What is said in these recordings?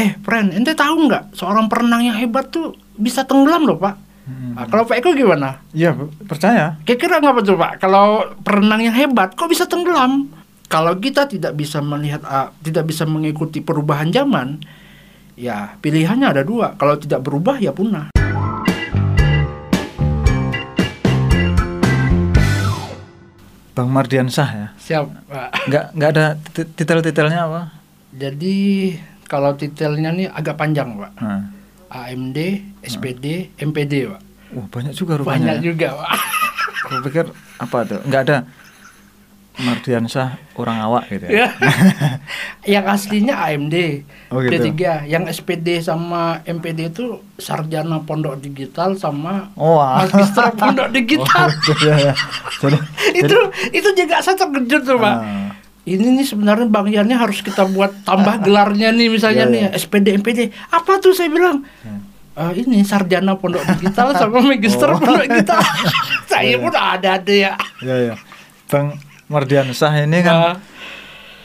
eh friend ente tahu nggak seorang perenang yang hebat tuh bisa tenggelam loh pak Hmm. Nah, kalau Pak Eko gimana Iya, percaya. kira-kira ngapa tuh pak kalau perenang yang hebat kok bisa tenggelam kalau kita tidak bisa melihat ah, tidak bisa mengikuti perubahan zaman ya pilihannya ada dua kalau tidak berubah ya punah Bang Mardiansah ya. siap pak Nggak nggak ada tit- titel-titelnya apa? jadi kalau titelnya nih agak panjang pak Nah. AMD, SPD, MPD pak Wah, banyak juga rupanya. banyak ya. juga pak Aku pikir apa tuh? Nggak ada Mardiansah orang awak gitu ya. Ya. yang aslinya AMD, Oh, gitu. D3, yang SPD sama MPD itu sarjana pondok digital sama Oh, wah. magister pondok digital. Oh, iya, iya. Jadi, itu itu juga saya terkejut tuh, Pak. Ah. Ini nih sebenarnya Bang Yani harus kita buat tambah gelarnya nih misalnya Iya, nih iya. SPD MPD. Apa tuh saya bilang? "Eh, ini sarjana pondok digital sama magister Oh. pondok digital. saya Iya. pun ada ada ya. Iya, iya. Bang Mardiansah ini kan Nah,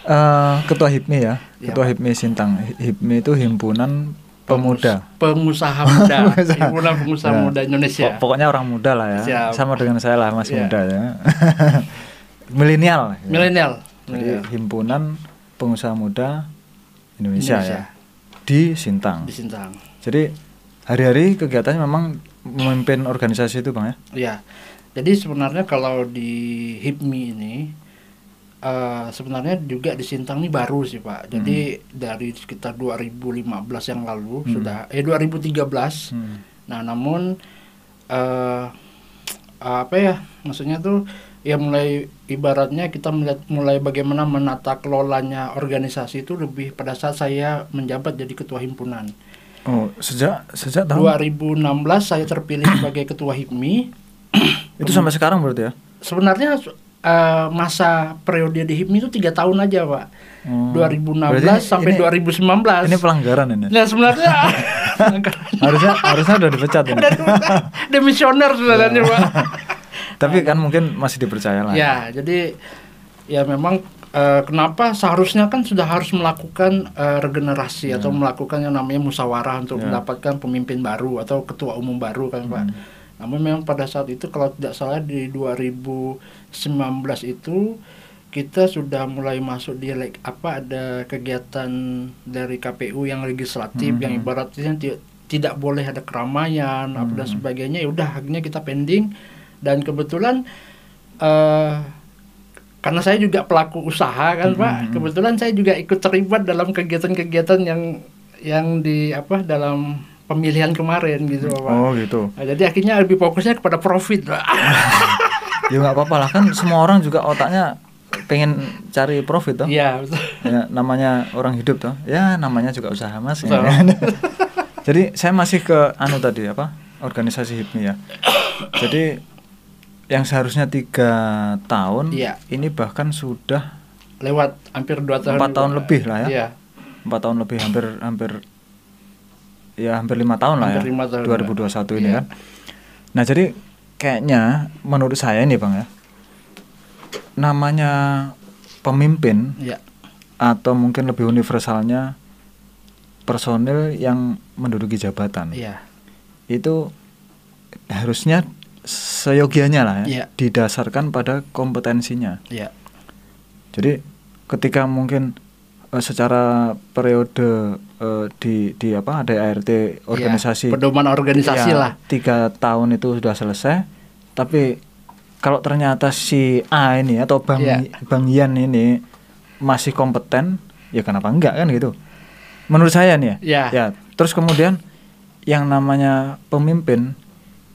eh, ketua HIPMI ya. Iya, Ketua HIPMI Sintang. HIPMI itu himpunan pemuda. pengusaha muda, himpunan pengusaha Ya. muda Indonesia. Pok- Pokoknya orang muda lah ya. Siap. Sama dengan saya lah masih Iya. muda ya. Milenial. ya. Milenial. Jadi Milenial. himpunan pengusaha muda Indonesia, Indonesia. ya di Sintang. di Sintang. Jadi hari-hari kegiatannya memang memimpin organisasi itu bang ya. Ya, jadi sebenarnya kalau di HIPMI ini eh, sebenarnya juga di Sintang ini baru sih pak. Jadi dari sekitar 2015 yang lalu Hmm. sudah eh 2013. Hmm. Nah namun eh apa ya maksudnya tuh ya mulai ibaratnya kita melihat mulai bagaimana menata kelolanya organisasi itu lebih pada saat saya menjabat jadi ketua himpunan. Oh sejak sejak tahun 2016 saya terpilih sebagai ketua HIPMI. itu sampai sekarang berarti ya. sebenarnya eh, masa periode di HIPMI itu tiga tahun aja pak Oh. 2016 Berarti sampai ini- 2019 Ini pelanggaran ini. nah sebenarnya harusnya harusnya udah dipecat ini. demisioner sebenarnya pak Tapi kan mungkin masih dipercaya lah. ya jadi ya memang eh, kenapa seharusnya kan sudah harus melakukan eh, regenerasi atau melakukan yang namanya musyawarah untuk Ya. mendapatkan pemimpin baru atau ketua umum baru kan pak namun memang pada saat itu kalau tidak salah di 2019 itu kita sudah mulai masuk di leg- apa ada kegiatan dari KPU yang legislatif Mhm. yang ibaratnya ti- tidak boleh ada keramaian apa dan sebagainya ya udah akhirnya kita pending dan kebetulan eh karena saya juga pelaku usaha kan Pak kebetulan saya juga ikut terlibat dalam kegiatan-kegiatan yang yang di apa dalam pemilihan kemarin gitu Pak Oh gitu. Nah, jadi akhirnya lebih fokusnya kepada profit Pak Ya nggak apa-apa lah kan semua orang juga otaknya pengen cari profit toh. Iya betul Ya, namanya orang hidup toh. Ya namanya juga usaha mas. ya. Jadi saya masih ke anu tadi apa organisasi HIPMI ya. Jadi yang seharusnya tiga tahun Iya. ini bahkan sudah lewat hampir dua tahun Empat tahun lebih lah ya. Iya empat tahun lebih hampir hampir ya hampir lima tahun lah Hampir ya. lima tahun, 2021 ini Iya. kan. Nah jadi kayaknya menurut saya ini bang ya namanya pemimpin Iya atau mungkin lebih universalnya personil yang menduduki jabatan Iya itu harusnya seyogianya lah ya Iya. didasarkan pada kompetensinya Iya jadi ketika mungkin eh, secara periode eh, di di apa ada ART organisasi Iya, pedoman organisasi ya, lah tiga tahun itu sudah selesai tapi kalau ternyata si A ini atau Bang Iya. Bang Yan ini masih kompeten ya kenapa enggak kan gitu menurut saya nih ya Iya. ya terus kemudian yang namanya pemimpin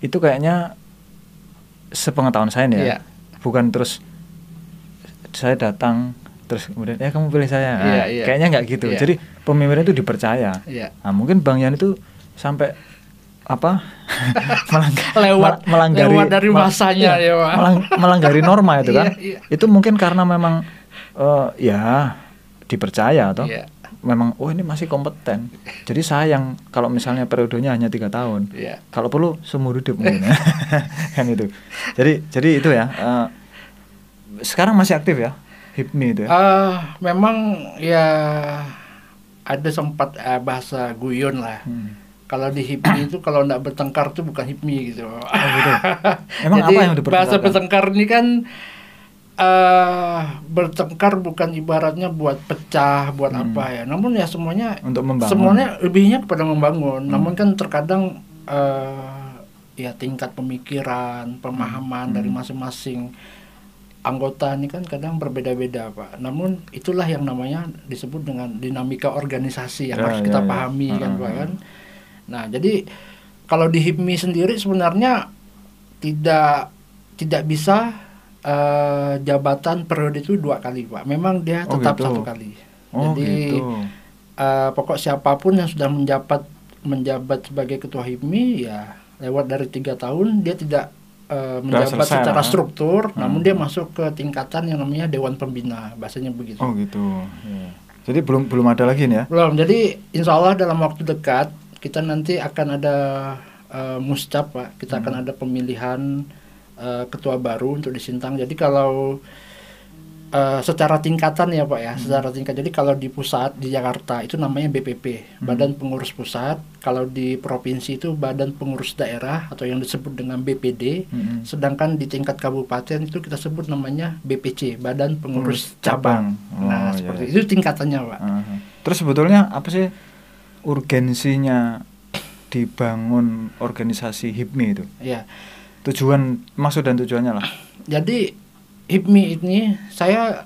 itu kayaknya sepengetahuan saya nih ya Iya. bukan terus saya datang terus kemudian ya kamu pilih saya Nah, Iya, iya. kayaknya nggak gitu Iya. jadi pemimpin itu dipercaya Iya Nah, mungkin Bang Yan itu sampai apa melanggar, Lewat- mel- melanggari lewat dari masanya iya, ya, Pak. melang- melanggari norma itu kan. Iya, iya. Itu mungkin karena memang eh, ya dipercaya atau Iya. Memang oh ini masih kompeten. Jadi sayang kalau misalnya periodenya hanya tiga tahun. Iya Kalau perlu seumur hidup mungkin ya. kan itu. Jadi jadi itu ya. eh, sekarang masih aktif ya HIPMI itu ya. Eh, memang ya ada sempat eh, bahasa guyon lah. Hmm. Kalau di HIPMI itu kalau nggak bertengkar itu bukan HIPMI gitu. Oh, gitu. Emang Jadi apa yang bahasa bertengkar ini kan eh bertengkar bukan ibaratnya buat pecah, buat Hmm. apa ya. Namun ya semuanya Untuk membangun. semuanya lebihnya kepada membangun. Hmm. Namun kan terkadang eh ya tingkat pemikiran, pemahaman Hmm. dari masing-masing anggota ini kan kadang berbeda-beda, Pak. Namun itulah yang namanya disebut dengan dinamika organisasi yang Ya, harus ya, kita ya. pahami kan, Hmm, Pak hmm. kan. Nah, jadi kalau di HIPMI sendiri sebenarnya tidak tidak bisa eh, jabatan periode itu dua kali, Pak. Memang dia Oh, tetap gitu. satu kali. Oh Jadi gitu. eh, pokok siapa pun yang sudah menjabat menjabat sebagai ketua HIPMI ya lewat dari tiga tahun dia tidak eh, menjabat selesai secara lah. struktur, Hmm. namun dia masuk ke tingkatan yang namanya dewan pembina, bahasanya begitu. Oh gitu. Ya. Jadi belum belum ada lagi nih ya? Belum, jadi insya Allah dalam waktu dekat kita nanti akan ada eh, muscap pak, kita Hmm. akan ada pemilihan eh, ketua baru untuk di Sintang. Jadi kalau eh, secara tingkatan ya pak ya, Hmm. secara tingkat. Jadi kalau di pusat di Jakarta itu namanya BPP, Hmm. Badan Pengurus Pusat. Kalau di provinsi itu Badan Pengurus Daerah atau yang disebut dengan BPD. Mm-mm. Sedangkan di tingkat kabupaten itu kita sebut namanya BPC, Badan Pengurus Pengurus Cabang. Cabang. nah, Oh, seperti iya. itu tingkatannya, Pak. Aha. Terus sebetulnya apa sih urgensinya dibangun organisasi HIPMI itu? Ya. Tujuan maksud dan tujuannya lah. Jadi HIPMI ini saya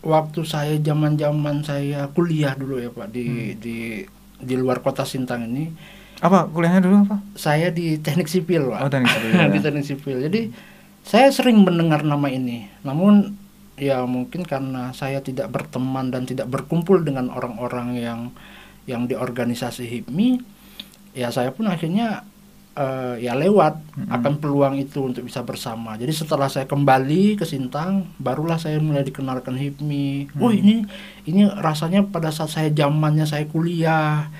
waktu saya zaman-zaman saya kuliah dulu ya, Pak, di Hmm. di di luar kota Sintang ini, Apa kuliahnya dulu apa? saya di Teknik Sipil, Pak. Oh, teknik sipil. di Teknik Sipil. Jadi saya sering mendengar nama ini. Namun ya mungkin karena saya tidak berteman dan tidak berkumpul dengan orang-orang yang yang di organisasi HIPMI, ya saya pun akhirnya eh, ya lewat Mm-mm. akan peluang itu untuk bisa bersama. Jadi setelah saya kembali ke Sintang, barulah saya mulai dikenalkan HIPMI. Oh Hmm. ini ini rasanya pada saat saya zamannya saya kuliah,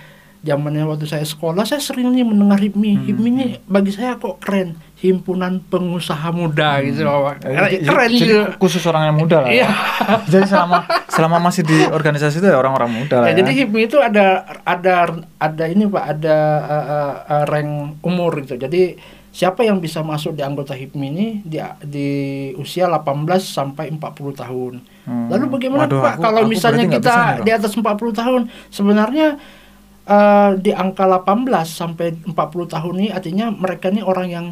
zamannya waktu saya sekolah, saya sering nih mendengar HIPMI. Hmm. HIPMI ini bagi saya kok keren, himpunan pengusaha muda gitu, Pak. Eh, jadi- Keren jadi gitu. khusus orang yang muda lah. Iya. ya. jadi selama selama masih di organisasi itu ya orang-orang muda lah. Ya, Ya, jadi HIPMI itu ada ada ada ini Pak, ada uh, uh, rank umur gitu. Jadi siapa yang bisa masuk di anggota HIPMI ini di di usia 18 sampai 40 tahun. Hmm. Lalu bagaimana Waduh, Pak aku- kalau aku misalnya kita di atas 40 tahun sebenarnya eh, di angka 18 sampai 40 tahun ini artinya mereka ini orang yang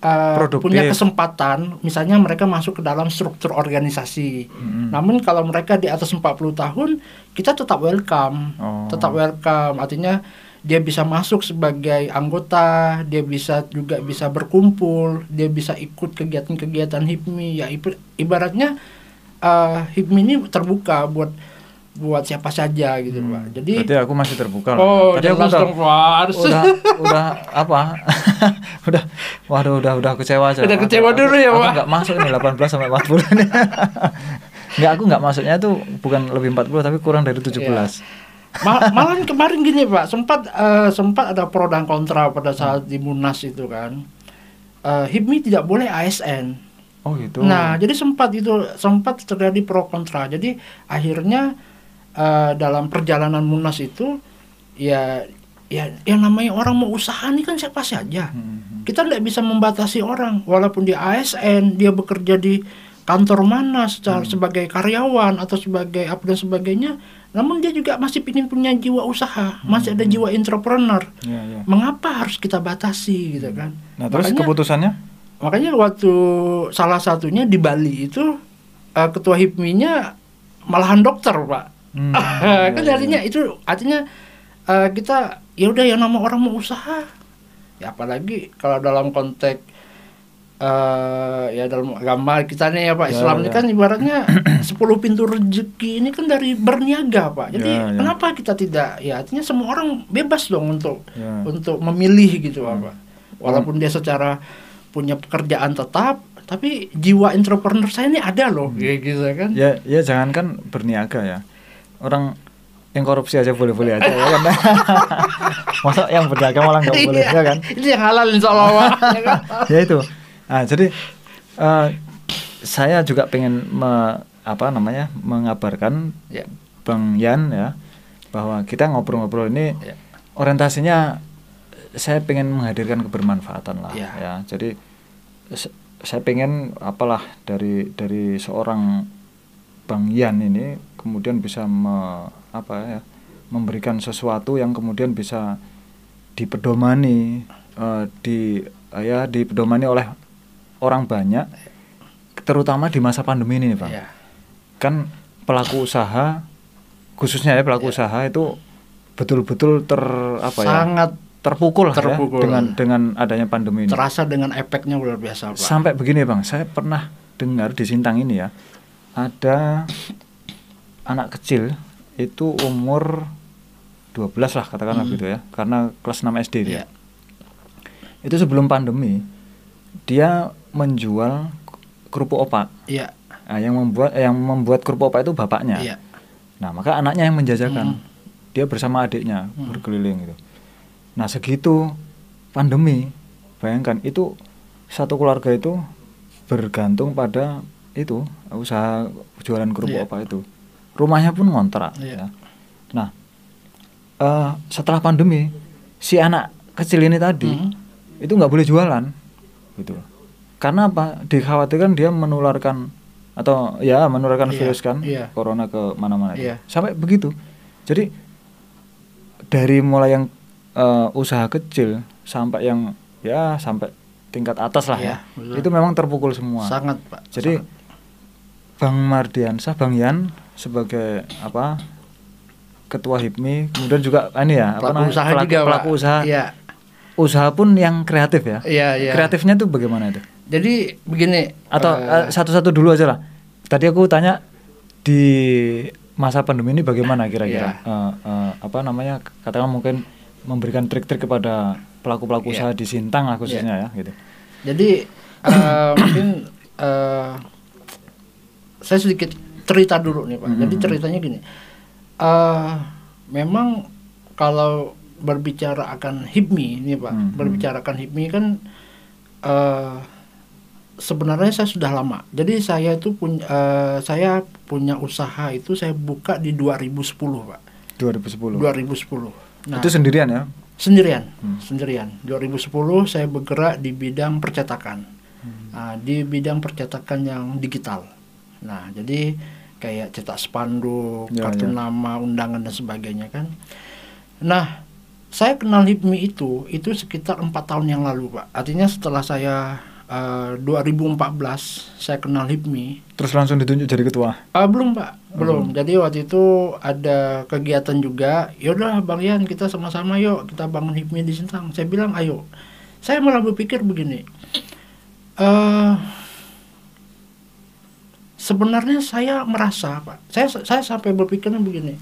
Produktif. punya kesempatan misalnya mereka masuk ke dalam struktur organisasi. Mm-mm. Namun kalau mereka di atas 40 tahun kita tetap welcome. Oh. Tetap welcome artinya dia bisa masuk sebagai anggota, dia bisa juga bisa berkumpul, dia bisa ikut kegiatan-kegiatan HIPMI. Ya iba- ibaratnya eh, HIPMI ini terbuka buat buat siapa saja gitu, Hmm. Pak. Jadi Berarti aku masih terbuka lah. Oh, Tadi aku udah, udah udah apa? udah waduh udah udah kecewa aja. Udah Aku- kecewa aku- dulu ya, aku Pak. nggak masuk nih 18 sampai 40 ini. Enggak, aku nggak masuknya tuh bukan lebih 40 tapi kurang dari 17. Iya. Ma- malahan kemarin gini pak sempat eh, sempat ada pro dan kontra pada saat di munas itu kan Eh, HIPMI tidak boleh ASN Oh gitu. nah jadi sempat itu sempat terjadi pro kontra jadi akhirnya eh, dalam perjalanan munas itu ya ya yang namanya orang mau usaha ini kan siapa saja. Hmm. kita tidak bisa membatasi orang walaupun dia ASN dia bekerja di kantor mana secara sebagai karyawan atau sebagai apa dan sebagainya namun dia juga masih ingin punya jiwa usaha masih ada jiwa entrepreneur. Iya, iya. mengapa harus kita batasi gitu kan? Nah, terus makanya, keputusannya? makanya waktu salah satunya di Bali itu eh, ketua HIPMI-nya malahan dokter pak Hmm, kan artinya itu artinya eh, kita ya udah yang nama orang mau usaha ya apalagi kalau dalam konteks eh ya dalam agama kita nih ya Pak Ya, Islam ini ya. kan ibaratnya 10 pintu rezeki ini kan dari berniaga Pak jadi Ya, ya. kenapa kita tidak ya artinya semua orang bebas dong untuk Ya. untuk memilih gitu Hmm. Pak walaupun dia secara punya pekerjaan tetap tapi jiwa entrepreneur saya ini ada loh kayak gitu kan Ya, ya jangankan berniaga ya. Orang yang korupsi aja boleh-boleh aja ya kan. Masa yang berniaga malah nggak boleh Iya, ya kan? itu yang halal insya Allah Pak. Ya kan? ya itu. Nah, jadi eh, saya juga pengen me- apa namanya mengabarkan Ya. Bang Yan ya bahwa kita ngobrol-ngobrol ini Ya. orientasinya saya pengen menghadirkan kebermanfaatan lah Ya. ya jadi saya pengen apalah dari dari seorang Bang Yan ini kemudian bisa me- apa ya memberikan sesuatu yang kemudian bisa dipedomani eh, di eh, ya dipedomani oleh orang banyak terutama di masa pandemi ini Pak Ya. kan pelaku usaha khususnya ya pelaku Ya. usaha itu betul-betul ter apa ya Sangat terpukul, ya Terpukul. dengan dengan adanya pandemi ini. terasa dengan efeknya luar biasa, Pak. Sampai begini bang, saya pernah dengar di Sintang ini ya ada anak kecil itu umur 12 lah katakanlah Hmm. gitu ya, karena kelas 6 SD dia. Iya. Itu sebelum pandemi dia menjual kerupuk opak. Iya. Nah, yang membuat yang membuat kerupuk opak itu bapaknya. Iya. Nah, maka anaknya yang menjajakan. Hmm. Dia bersama adiknya Hmm. berkeliling gitu. Nah, segitu pandemi, bayangkan itu satu keluarga itu bergantung pada itu usaha jualan kerupuk Iya. apa itu. Rumahnya pun ngontrak Iya. ya. Nah, eh, setelah pandemi si anak kecil ini tadi Hmm. itu nggak boleh jualan gitu. Karena apa? Dikhawatirkan dia menularkan atau ya menularkan Iya, virus kan iya. corona ke mana-mana. Iya. sampai begitu jadi dari mulai yang eh, usaha kecil sampai yang ya sampai tingkat atas lah Iya, ya betul. itu memang terpukul semua Sangat, Pak. jadi Sangat. Bang Mardiansah Bang Yan sebagai apa ketua HIPMI kemudian juga ini ya apa pelaku namanya, usaha pelaku, juga, Pak. pelaku usaha Iya. usaha pun yang kreatif ya Iya, iya. kreatifnya tuh bagaimana itu Jadi begini, atau eh, eh, satu-satu dulu aja lah. Tadi aku tanya di masa pandemi ini bagaimana kira-kira Iya. Eh, eh, apa namanya katakan mungkin memberikan trik-trik kepada pelaku-pelaku Iya. usaha di Sintang lah khususnya ya gitu. Jadi eh, mungkin eh, saya sedikit cerita dulu nih pak. Mhm. Jadi ceritanya gini, eh memang kalau berbicara akan HIPMI ini pak, Mhm. berbicara akan HIPMI kan eh sebenarnya saya sudah lama. Jadi saya itu punya eh, saya punya usaha itu saya buka di 2010 pak. 2010. 2010. Nah, Itu sendirian ya? sendirian Hmm. sendirian 2010 saya bergerak di bidang percetakan Hmm. Nah, di bidang percetakan yang digital nah jadi kayak cetak spanduk Ya, kartu ya. nama undangan dan sebagainya kan nah saya kenal HIPMI itu itu sekitar empat tahun yang lalu pak artinya setelah saya eh, 2014 saya kenal HIPMI Terus langsung ditunjuk jadi ketua. Ah belum pak, Oh, belum. Jadi waktu itu ada kegiatan juga. Yaudah bang Yan kita sama-sama yuk kita bangun HIPMI di Sintang. Saya bilang ayo. Saya malah berpikir begini. eh sebenarnya saya merasa pak. Saya saya sampai berpikirnya begini.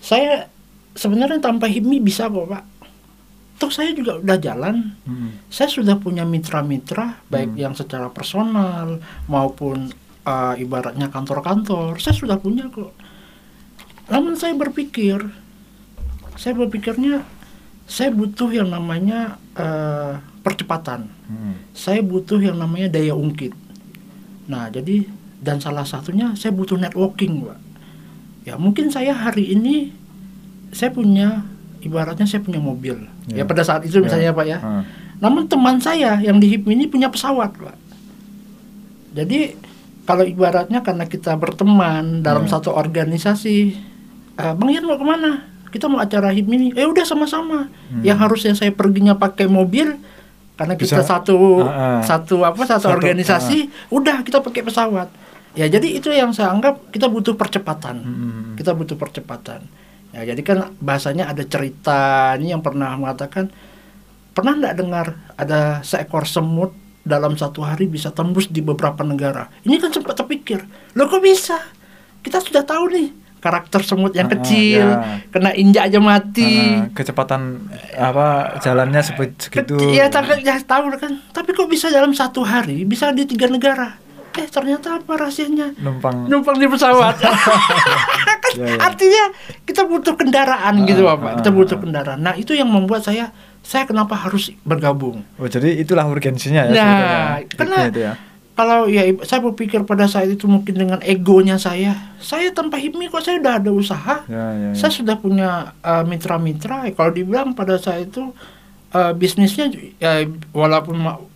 Saya sebenarnya tanpa HIPMI bisa kok pak. Toh saya juga udah jalan Hmm. saya sudah punya mitra-mitra baik Hmm. yang secara personal maupun uh, ibaratnya kantor-kantor saya sudah punya kok namun saya berpikir saya berpikirnya saya butuh yang namanya uh, percepatan Hmm. saya butuh yang namanya daya ungkit nah jadi dan salah satunya saya butuh networking pak ya mungkin saya hari ini saya punya ibaratnya saya punya mobil Ya. ya pada saat itu Ya. misalnya pak ya namun teman saya yang di HIPMI ini punya pesawat, Pak. Jadi kalau ibaratnya karena kita berteman dalam Ya. satu organisasi, "Eh, Bang Yan mau ke mana? Kita mau acara HIPMI ini. Eh udah sama-sama. Hmm. Yang harusnya saya perginya pakai mobil karena kita Bisa. satu Ah, ah. satu apa satu, Satu, organisasi, udah kita pakai pesawat. Ya jadi itu yang saya anggap kita butuh percepatan Hmm. kita butuh percepatan. Ya, jadi kan bahasanya ada cerita ini yang pernah mengatakan pernah nggak dengar ada seekor semut dalam satu hari bisa tembus di beberapa negara. Ini kan sempat terpikir, loh kok bisa? Kita sudah tahu nih karakter semut yang Ah, kecil, ya. kena injak aja mati. Ah, kecepatan apa jalannya sepe- segitu. Iya, tapi ya tahu kan. Tapi kok bisa dalam satu hari bisa di tiga negara? Eh ternyata apa rahasianya? numpang numpang di pesawat. kan Ya, ya. artinya kita butuh kendaraan Ah, gitu ah, Bapak. ah, Kita butuh ah. kendaraan. Nah, itu yang membuat saya saya kenapa harus bergabung. Oh, jadi itulah urgensinya ya Nah, sebetulnya. karena- itu ya. kalau ya saya berpikir pada saat itu mungkin dengan egonya saya, saya tanpa HIPMI kok saya udah ada usaha, Ya, ya, ya. saya sudah punya uh, mitra-mitra. Ya, kalau dibilang pada saat itu uh, bisnisnya ya, walaupun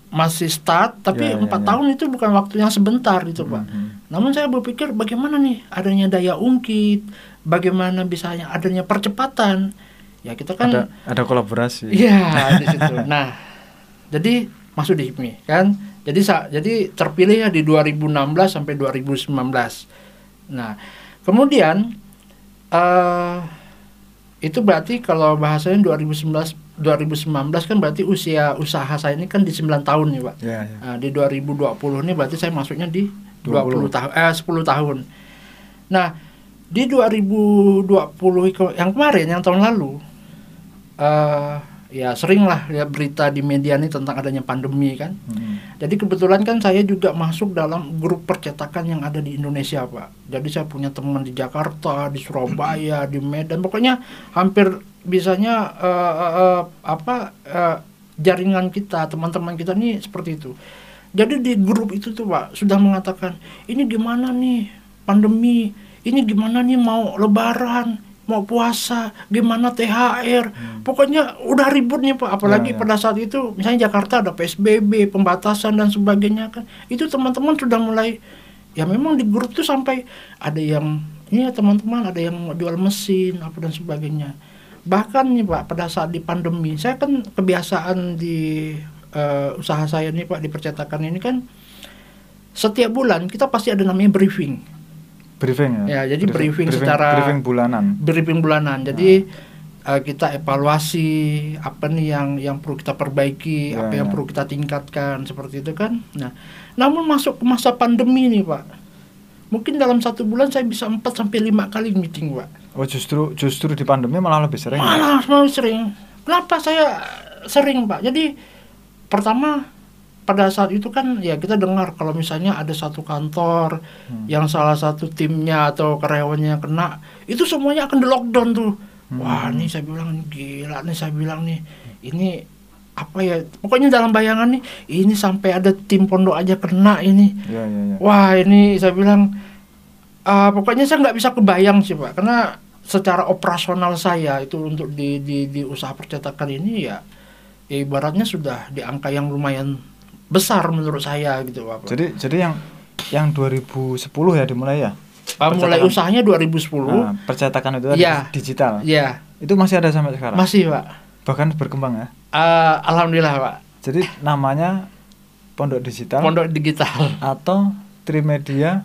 masih start, tapi Ya, ya, empat ya. tahun itu bukan waktu yang sebentar gitu pak. Mhm. Namun saya berpikir bagaimana nih adanya daya ungkit, bagaimana bisa adanya percepatan. Ya kita kan ada ada kolaborasi. Iya di situ. Nah, jadi masuk di HIPMI kan. Jadi sa- jadi terpilih ya di 2016 sampai 2019. Nah, kemudian eh itu berarti kalau bahasanya 2019 2019 kan berarti usia usaha saya ini kan di 9 tahun nih, Pak. Ya, ya. Nah, di 2020 ini berarti saya masuknya di 20. 20 tahun eh 10 tahun. Nah, di 2020 ke- yang kemarin yang tahun lalu eh ya sering lah lihat berita di media ini tentang adanya pandemi kan. Mhm. Jadi kebetulan kan saya juga masuk dalam grup percetakan yang ada di Indonesia, Pak. Jadi saya punya teman di Jakarta, di Surabaya, di Medan, pokoknya hampir bisanya eh, eh, apa eh, jaringan kita, teman-teman kita nih seperti itu. Jadi di grup itu tuh, Pak, sudah mengatakan, "Ini gimana nih pandemi? Ini gimana nih mau lebaran?" Mau puasa, gimana THR, pokoknya udah ribut nih pak. Apalagi Ya, ya. pada saat itu, misalnya Jakarta ada PSBB, pembatasan dan sebagainya kan, itu teman-teman sudah mulai, ya memang di grup tuh sampai ada yang, ini ya teman-teman ada yang mau jual mesin apa dan sebagainya. Bahkan nih pak, pada saat di pandemi, saya kan kebiasaan di eh, usaha saya nih pak di percetakan ini kan, setiap bulan kita pasti ada namanya briefing. Briefing ya. Ya, jadi briefing secara- briefing bulanan. briefing bulanan. Jadi eh, kita evaluasi apa nih yang yang perlu kita perbaiki, Ya, apa yang ya. perlu kita tingkatkan seperti itu kan. Nah, namun masuk ke masa pandemi nih, Pak. Mungkin dalam satu bulan saya bisa 4 sampai 5 kali meeting, Pak. Oh justru justru di pandemi malah lebih sering. ya? Malah malah sering. Kenapa saya sering, Pak? Jadi pertama pada saat itu kan ya kita dengar kalau misalnya ada satu kantor Hmm. yang salah satu timnya atau karyawannya kena, itu semuanya akan di lockdown tuh. Hmm. Wah, ini saya bilang gila nih saya bilang nih. Ini apa ya? Pokoknya dalam bayangan nih, ini sampai ada tim pondok aja kena ini. Ya ya ya. Wah ini saya bilang ah, pokoknya saya nggak bisa kebayang sih pak karena secara operasional saya itu untuk di di, di usaha percetakan ini ya, ya ibaratnya sudah di angka yang lumayan besar menurut saya gitu pak. Jadi jadi yang yang 2010 ya dimulai ya. Ah, mulai usahanya 2010 Nah, percetakan itu Iya. digital. ya Itu masih ada sampai sekarang. masih pak. Bahkan berkembang ya. Ah, Alhamdulillah pak. Jadi namanya Pondok Digital Pondok digital, atau Trimedia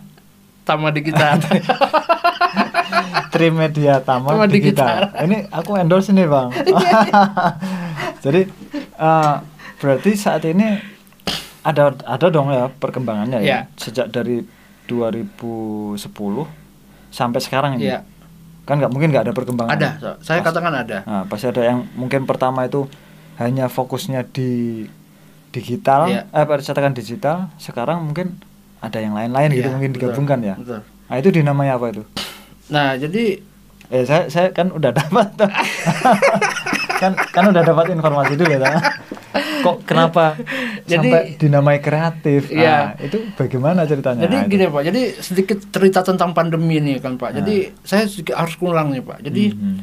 Tama digital. Trimedia Tama, Tama Digital. Ini aku endorse nih bang. Jadi eh, berarti saat ini ada ada dong ya perkembangannya ya Iya. sejak dari 2010 sampai sekarang ini. Iya. Kan nggak mungkin nggak ada perkembangan. ada, so. saya Pas- katakan ada. Nah, pasti ada yang mungkin pertama itu hanya fokusnya di digital, Iya. eh percetakan digital. Sekarang mungkin ada yang lain-lain gitu Iya, mungkin betul, digabungkan ya. betul. Nah, itu dinamanya apa itu? Nah jadi Eh saya saya kan udah dapat tuh. kan kan udah dapat informasi dulu ya. Kok kenapa Jadi- sampai dinamai kreatif? Iya. Nah, itu bagaimana ceritanya? Jadi Nah, itu. gini Pak, jadi sedikit cerita tentang pandemi ini kan Pak. Jadi saya sedikit harus ulang nih Pak. Jadi Mhm.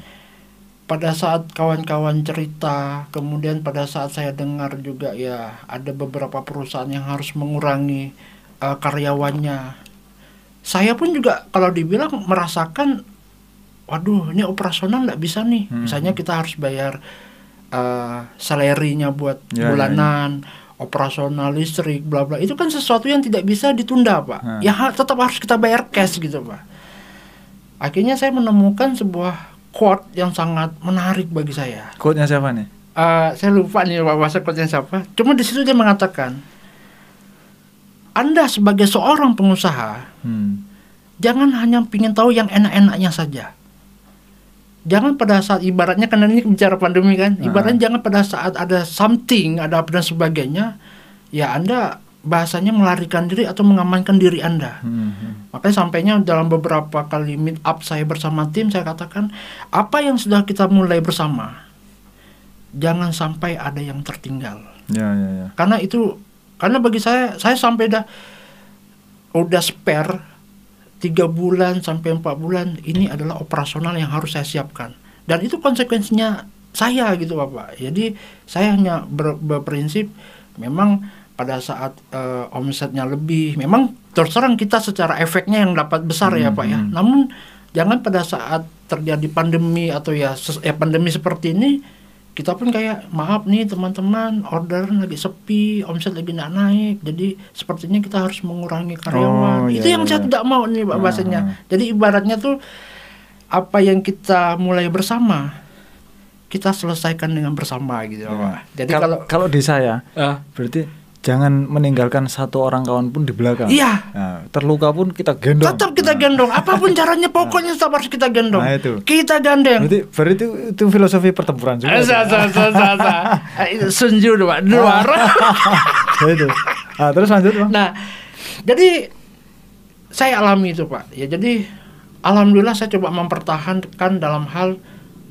pada saat kawan-kawan cerita, kemudian pada saat saya dengar juga ya ada beberapa perusahaan yang harus mengurangi eh, karyawannya. Saya pun juga kalau dibilang merasakan, waduh ini operasional nggak bisa nih. Hmm. Misalnya kita harus bayar eh salary-nya buat Ya, ya, ya. bulanan, operasional listrik, bla bla. Itu kan sesuatu yang tidak bisa ditunda pak. Hmm. Ya ha- tetap harus kita bayar cash gitu pak. Akhirnya saya menemukan sebuah quote yang sangat menarik bagi saya. Quote-nya siapa nih? Eh, saya lupa nih Pak, bahasa quote-nya siapa. Cuma di situ dia mengatakan, Anda sebagai seorang pengusaha Hmm. jangan hanya ingin tahu yang enak-enaknya saja. Jangan pada saat ibaratnya karena ini bicara pandemi kan, Ah. ibaratnya jangan pada saat ada something, ada apa dan sebagainya, ya Anda bahasanya melarikan diri atau mengamankan diri Anda. Hmm. Makanya sampainya dalam beberapa kali meet up saya bersama tim saya katakan apa yang sudah kita mulai bersama jangan sampai ada yang tertinggal. Ya ya ya. Karena itu karena bagi saya saya sampai dah udah spare tiga bulan sampai empat bulan ini adalah operasional yang harus saya siapkan. Dan itu konsekuensinya saya gitu bapak. Jadi saya hanya ber, berprinsip memang pada saat uh, omsetnya lebih memang terus terang kita secara efeknya yang dapat besar ya pak ya. Hmm. namun jangan pada saat terjadi pandemi atau ya ya pandemi seperti ini kita pun kayak maaf nih teman-teman order lagi sepi omset lagi nggak naik jadi sepertinya kita harus mengurangi karyawan Oh, iya, itu yang iya, saya iya. tidak mau nih pak Ah, bahasanya ah. jadi ibaratnya tuh apa yang kita mulai bersama kita selesaikan dengan bersama gitu pak jadi Kal- kalau kalau di saya Ah. berarti jangan meninggalkan satu orang kawan pun di belakang. Iya. Nah, terluka pun kita gendong. tetap kita gendong apa pun caranya pokoknya tetap harus kita gendong Nah, itu. kita gandeng Berarti, berarti itu, itu filosofi pertempuran juga. Eh, sa, sa, sa, sa, sa. Eh, itu Sunju dua dua Ya, itu. Ah, terus lanjut bang. Nah, jadi saya alami itu pak. Ya jadi alhamdulillah saya coba mempertahankan dalam hal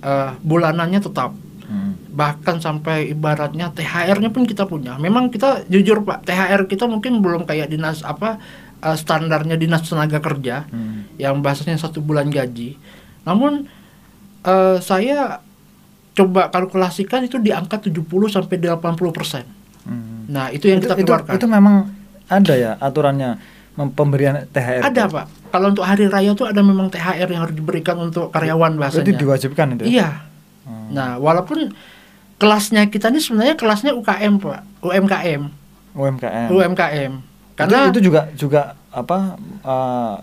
eh, bulanannya tetap. Hmm. Bahkan sampai ibaratnya THR-nya pun kita punya. Memang kita jujur pak, THR kita mungkin belum kayak dinas apa eh, standarnya dinas tenaga kerja Hmm. yang bahasanya satu bulan gaji. Namun eh, saya coba kalkulasikan itu di angka 70 sampai 80 persen. Hmm. Nah itu yang kita itu, keluarkan. itu memang ada ya aturannya pemberian THR. Ada itu? pak. Kalau untuk hari raya itu ada memang THR yang harus diberikan untuk karyawan bahasanya. diwajibkan itu. ya? Iya. Hmm. Nah walaupun kelasnya kita ini sebenarnya kelasnya UKM pak, UMKM, UMKM. UMKM. Itu, Karena itu juga juga apa eh,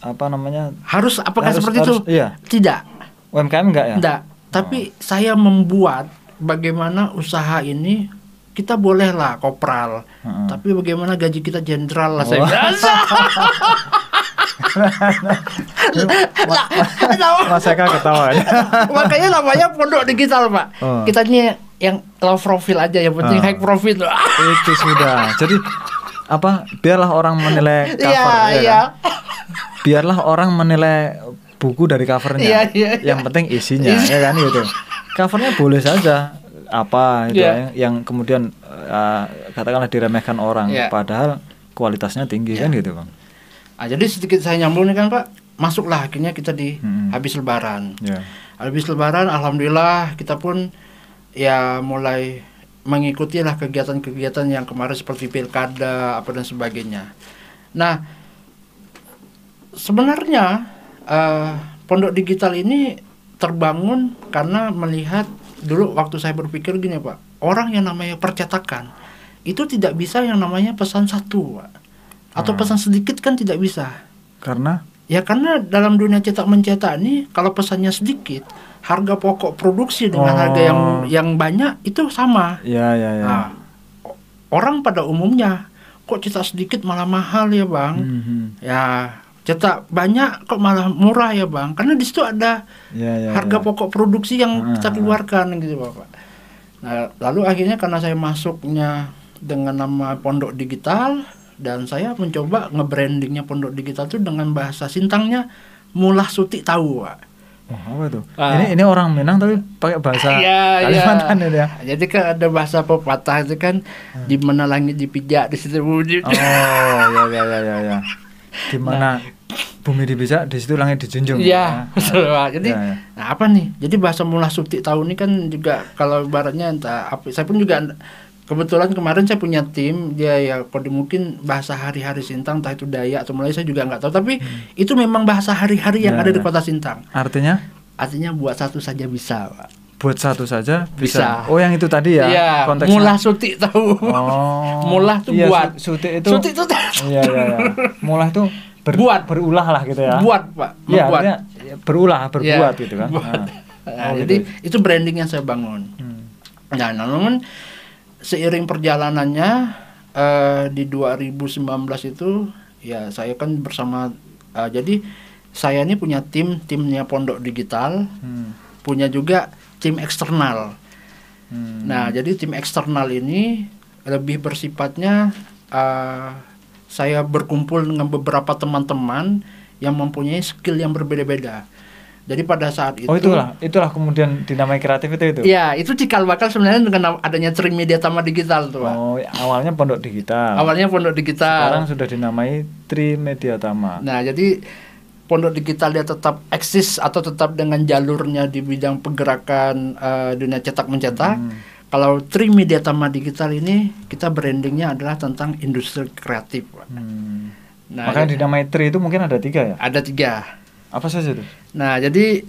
apa namanya harus apakah harus- seperti harus- itu? Iya. Tidak, UMKM enggak ya? tidak. Tapi saya membuat bagaimana usaha ini kita bolehlah kopral, Heeh. tapi bagaimana gaji kita jenderal lah saya Oh. biasa. Lah, tahu? Mas Eka ketawa ya. Makanya namanya pondok digital, Pak. Oh. Kita ini yang low profile aja, yang penting Oh. high profit. Ah, itu sudah. Jadi apa? Biarlah orang menilai cover. Iya, ya iya. kan? Biarlah orang menilai buku dari covernya. Iya, iya, iya. Yang penting isinya, Isi. ya kan gitu. Covernya boleh saja apa itu Iya. ya, yang kemudian eh, katakanlah diremehkan orang, Iya. padahal kualitasnya tinggi Iya. kan gitu bang. Ah, jadi sedikit saya nyambung nih kan, Pak. Masuklah akhirnya kita di Hmm. habis lebaran. Ya. Habis lebaran alhamdulillah kita pun ya mulai mengikuti lah kegiatan-kegiatan yang kemarin seperti pilkada apa dan sebagainya. Nah, sebenarnya eh, pondok digital ini terbangun karena melihat dulu waktu saya berpikir gini Pak, orang yang namanya percetakan itu tidak bisa yang namanya pesan satu Pak. Atau Hmm. pesan sedikit kan tidak bisa. Karena Ya karena dalam dunia cetak mencetak ini kalau pesannya sedikit, harga pokok produksi dengan Oh. harga yang yang banyak itu sama. ya ya ya. Nah, orang pada umumnya kok cetak sedikit malah mahal ya bang? Mhm. Ya cetak banyak kok malah murah ya bang? Karena di situ ada Ya, ya, harga ya. pokok produksi yang kita Ah. keluarkan gitu bapak. Nah lalu akhirnya karena saya masuknya dengan nama Pondok Digital dan saya mencoba nge-brandingnya Pondok Digital itu dengan bahasa Sintangnya mulah suti tahu pak. Oh, apa tuh? Ah. Ini ini orang Minang tapi pakai bahasa Iya, Kalimantan iya. ya. Jadi kan ada bahasa pepatah itu kan di mana langit dipijak di situ. Hmm. Oh, ya ya ya ya ya. Di mana bumi dibijak, di situ langit dijunjung. Iya, betul Pak. Jadi Ya, ya. nah apa nih? Jadi bahasa mulah suti tahu ini kan juga kalau ibaratnya entah apa saya pun juga kebetulan kemarin saya punya tim dia ya kode mungkin bahasa hari-hari Sintang entah itu Dayak atau Melayu saya juga nggak tahu tapi itu memang bahasa hari-hari yang Hmm. Ya, ada di ya. kota Sintang. Artinya Artinya buat satu saja bisa, Pak. buat satu saja Bisa. bisa. Oh, yang itu tadi ya Iya, konteksnya. mulah suti tahu. Oh. Mulah tuh Iya, buat. su- Suti itu. Suti itu Iya iya iya. Mulah itu ber- Buat. berulah lah gitu ya. buat, Pak. Iya, berulah, berbuat Iya, gitu kan. buat. Nah. Nah, Oh, jadi gitu. itu branding yang saya bangun. Hmm. Nah, namun seiring perjalanannya eh, di 2019 itu ya saya kan bersama eh, jadi saya ini punya tim timnya Pondok Digital, Hmm. punya juga tim eksternal. Hmm. Nah, jadi tim eksternal ini lebih bersifatnya eh, saya berkumpul dengan beberapa teman-teman yang mempunyai skill yang berbeda-beda. Jadi pada saat itu Oh itulah, itulah kemudian dinamai kreatif itu itu. Ya, itu cikal bakal sebenarnya dengan adanya Trimedia Tama Digital tuh, Pak. Oh, awalnya Pondok Digital. Awalnya Pondok Digital. Sekarang sudah dinamai Trimedia Tama. Nah, jadi Pondok Digital dia tetap eksis atau tetap dengan jalurnya di bidang pergerakan eh, dunia cetak mencetak. Hmm. Kalau Trimedia Tama Digital ini kita brandingnya adalah tentang industri kreatif. Pak. Hmm. Nah, Makanya jadi- dinamai Tri itu mungkin ada tiga ya? ada tiga. Apa saja tuh? Nah, jadi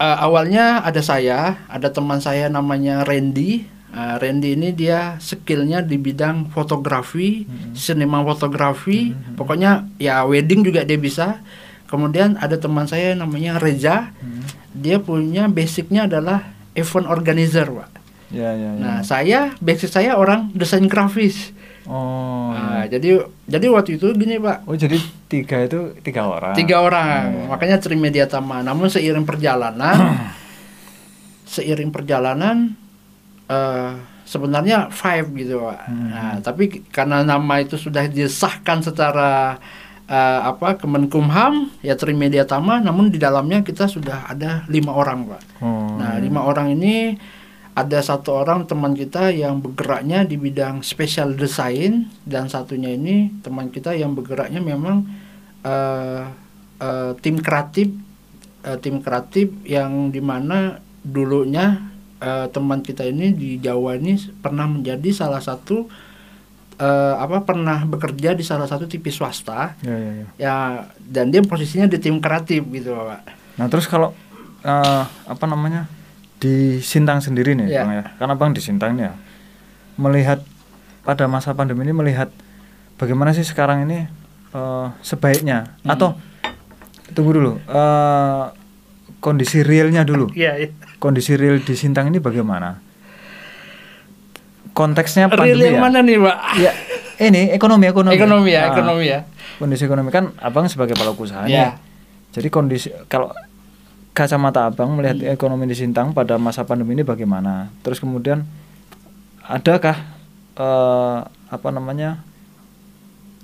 eh, awalnya ada saya, ada teman saya namanya Randy. Eh, Randy ini dia skillnya di bidang fotografi, sinema fotografi, pokoknya ya wedding juga dia bisa. Kemudian ada teman saya namanya Reza, dia punya basicnya adalah event organizer, pak. Ya, ya, ya. Nah, saya basic saya orang desain grafis. Oh. Nah, jadi jadi waktu itu gini, pak. Oh, jadi tiga itu tiga orang. Tiga orang, makanya Trimedia Tama. Namun seiring perjalanan, seiring perjalanan, eh sebenarnya five gitu, pak. Hmm. Nah, tapi karena nama itu sudah disahkan secara eh, apa Kemenkumham, ya Trimedia Tama. Namun di dalamnya kita sudah ada lima orang, pak. Oh. Nah, lima orang ini ada satu orang teman kita yang bergeraknya di bidang special design dan satunya ini teman kita yang bergeraknya memang eh, eh, tim kreatif eh, tim kreatif yang di mana dulunya eh, teman kita ini di Jawa ini pernah menjadi salah satu eh, apa pernah bekerja di salah satu TV swasta Ya, ya, ya. ya dan dia posisinya di tim kreatif gitu pak Nah, terus kalau eh, apa namanya? Di Sintang sendiri nih, Ya. Bang ya. Karena Bang di Sintang nih ya. Melihat pada masa pandemi ini melihat bagaimana sih sekarang ini eh, sebaiknya Hmm. atau tunggu dulu. eh, kondisi realnya dulu. Iya, iya. Kondisi real di Sintang ini bagaimana? Konteksnya Real pandemi yang ya. mana nih, Pak? Ya, ini ekonomi ekonomi. Ekonomi ya, Ah, ekonomi ya. Kondisi ekonomi kan Abang sebagai pelaku usaha nih. Ya. Jadi kondisi kalau kacamata Abang melihat Hmm. ekonomi di Sintang pada masa pandemi ini bagaimana? Terus kemudian adakah eh, apa namanya?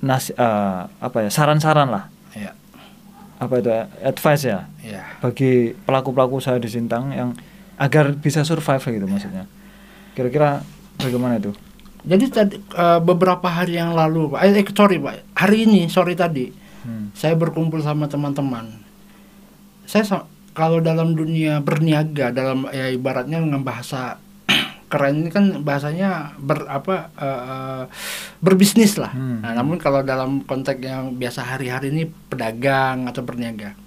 Nas eh, apa ya? Saran-saran lah. Iya. Apa itu advice ya Iya. bagi pelaku-pelaku usaha di Sintang yang agar bisa survive gitu maksudnya. Kira-kira bagaimana itu? Jadi tadi eh, beberapa hari yang lalu, Pak. Eh, sorry, Pak. Hari ini, sorry tadi, Hmm. saya berkumpul sama teman-teman. Saya sa- kalau dalam dunia berniaga, dalam ya ibaratnya dengan bahasa keren ini kan bahasanya ber apa eh, berbisnis lah. Hmm. Nah, namun kalau dalam konteks yang biasa hari-hari ini pedagang atau berniaga,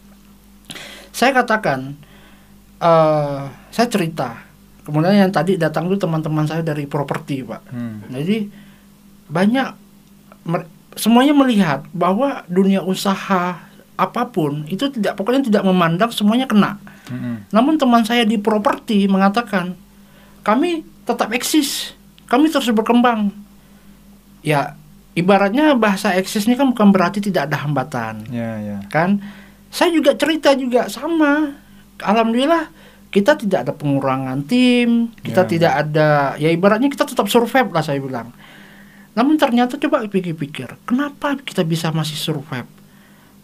saya katakan, eh saya cerita. Kemudian yang tadi datang tuh teman-teman saya dari properti, Pak. Hmm. Jadi banyak mer- semuanya melihat bahwa dunia usaha apa pun itu tidak pokoknya tidak memandang semuanya kena. Hmm. Namun teman saya di properti mengatakan kami tetap eksis, kami terus berkembang. Ya ibaratnya bahasa eksis ini kan bukan berarti tidak ada hambatan Ya, ya. kan saya juga cerita juga sama alhamdulillah kita tidak ada pengurangan tim kita Ya. tidak ada ya ibaratnya kita tetap survive lah saya bilang namun ternyata coba pikir-pikir kenapa kita bisa masih survive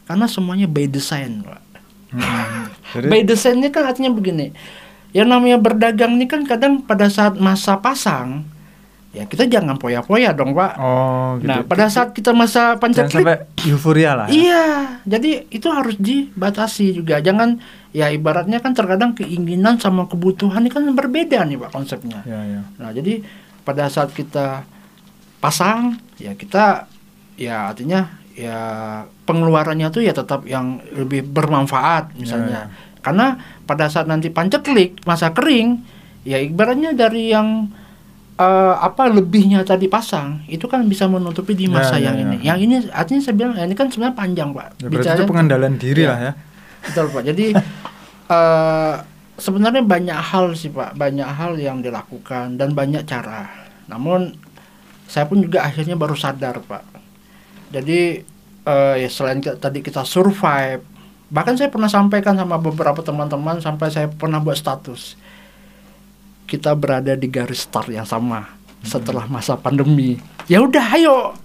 karena semuanya by design Pak. Hmm. Jadi by design ini kan artinya begini yang namanya berdagang ini kan kadang pada saat masa pasang ya kita jangan poya-poya dong pak oh gitu. nah pada saat kita masa pancaklik sampai euforia lah. ya. Iya, jadi itu harus dibatasi juga. Jangan ya ibaratnya kan terkadang keinginan sama kebutuhan ini kan berbeda nih Pak konsepnya. Ya, ya. Nah, jadi pada saat kita pasang ya kita ya artinya ya pengeluarannya tuh ya tetap yang lebih bermanfaat misalnya. Karena pada saat nanti panceklik masa kering ya ibaratnya dari yang eh, apa lebihnya tadi pasang itu kan bisa menutupi di Ya, masa ya, yang ya. ini. Yang ini artinya saya bilang ya ini kan sebenarnya panjang pak. Ya, Bicara- itu pengendalian diri Ya. lah ya. Betul pak. Jadi eh, sebenarnya banyak hal sih pak, banyak hal yang dilakukan dan banyak cara. Namun saya pun juga akhirnya baru sadar pak. Jadi eh, ya selain tadi kita survive, bahkan saya pernah sampaikan sama beberapa teman-teman sampai saya pernah buat status kita berada di garis start yang sama setelah masa pandemi. Ya udah, ayo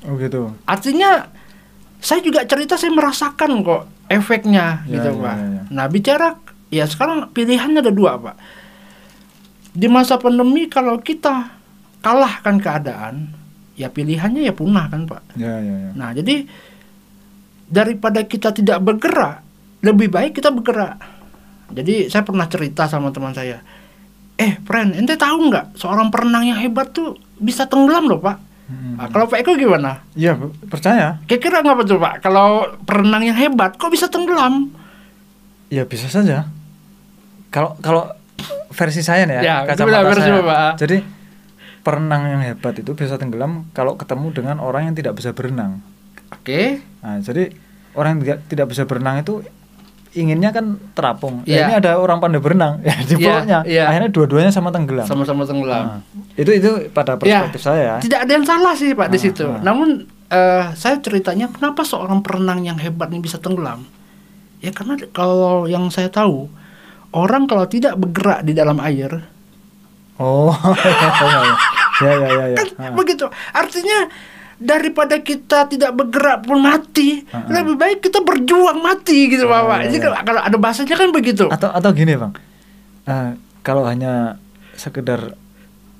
Oh gitu. artinya saya juga cerita saya merasakan kok efeknya Ya, gitu ya, pak ya, ya. Nah bicara ya sekarang pilihannya ada dua pak. Di masa pandemi kalau kita kalahkan keadaan, ya pilihannya ya punah kan pak. Ya, ya, ya. Nah jadi daripada kita tidak bergerak, lebih baik kita bergerak. Jadi saya pernah cerita sama teman saya, eh friend, ente tahu nggak seorang perenang yang hebat tuh bisa tenggelam loh pak. Hmm. Nah, kalau Pak Eko gimana? Iya, percaya. Kira-kira ngapa tuh Pak? Kalau perenang yang hebat kok bisa tenggelam? Ya bisa saja. Kalau kalau versi saya nih ya, Ya, kacamata gimana versi saya. Bapak? Jadi perenang yang hebat itu bisa tenggelam kalau ketemu dengan orang yang tidak bisa berenang. Oke. Nah, jadi orang yang tidak, bisa berenang itu inginnya kan terapung. Ya, Iya. ini ada orang pandai berenang, ya di Iya, bawahnya. iya. Akhirnya dua-duanya sama tenggelam. Sama-sama tenggelam. Nah, itu itu pada Ya, perspektif saya ya. Tidak ada yang salah sih Pak di Ah, situ. ah. Namun eh, saya ceritanya kenapa seorang perenang yang hebat ini bisa tenggelam? Ya karena kalau yang saya tahu orang kalau tidak bergerak di dalam air Oh, ya ya ya ya. kan Ah. begitu. Artinya daripada kita tidak bergerak pun mati, Ah, ah. lebih baik kita berjuang mati gitu Ya, Bapak. ya, Jadi ya. kalau, kalau ada bahasanya kan begitu. Atau atau gini bang, Eh, kalau hanya sekedar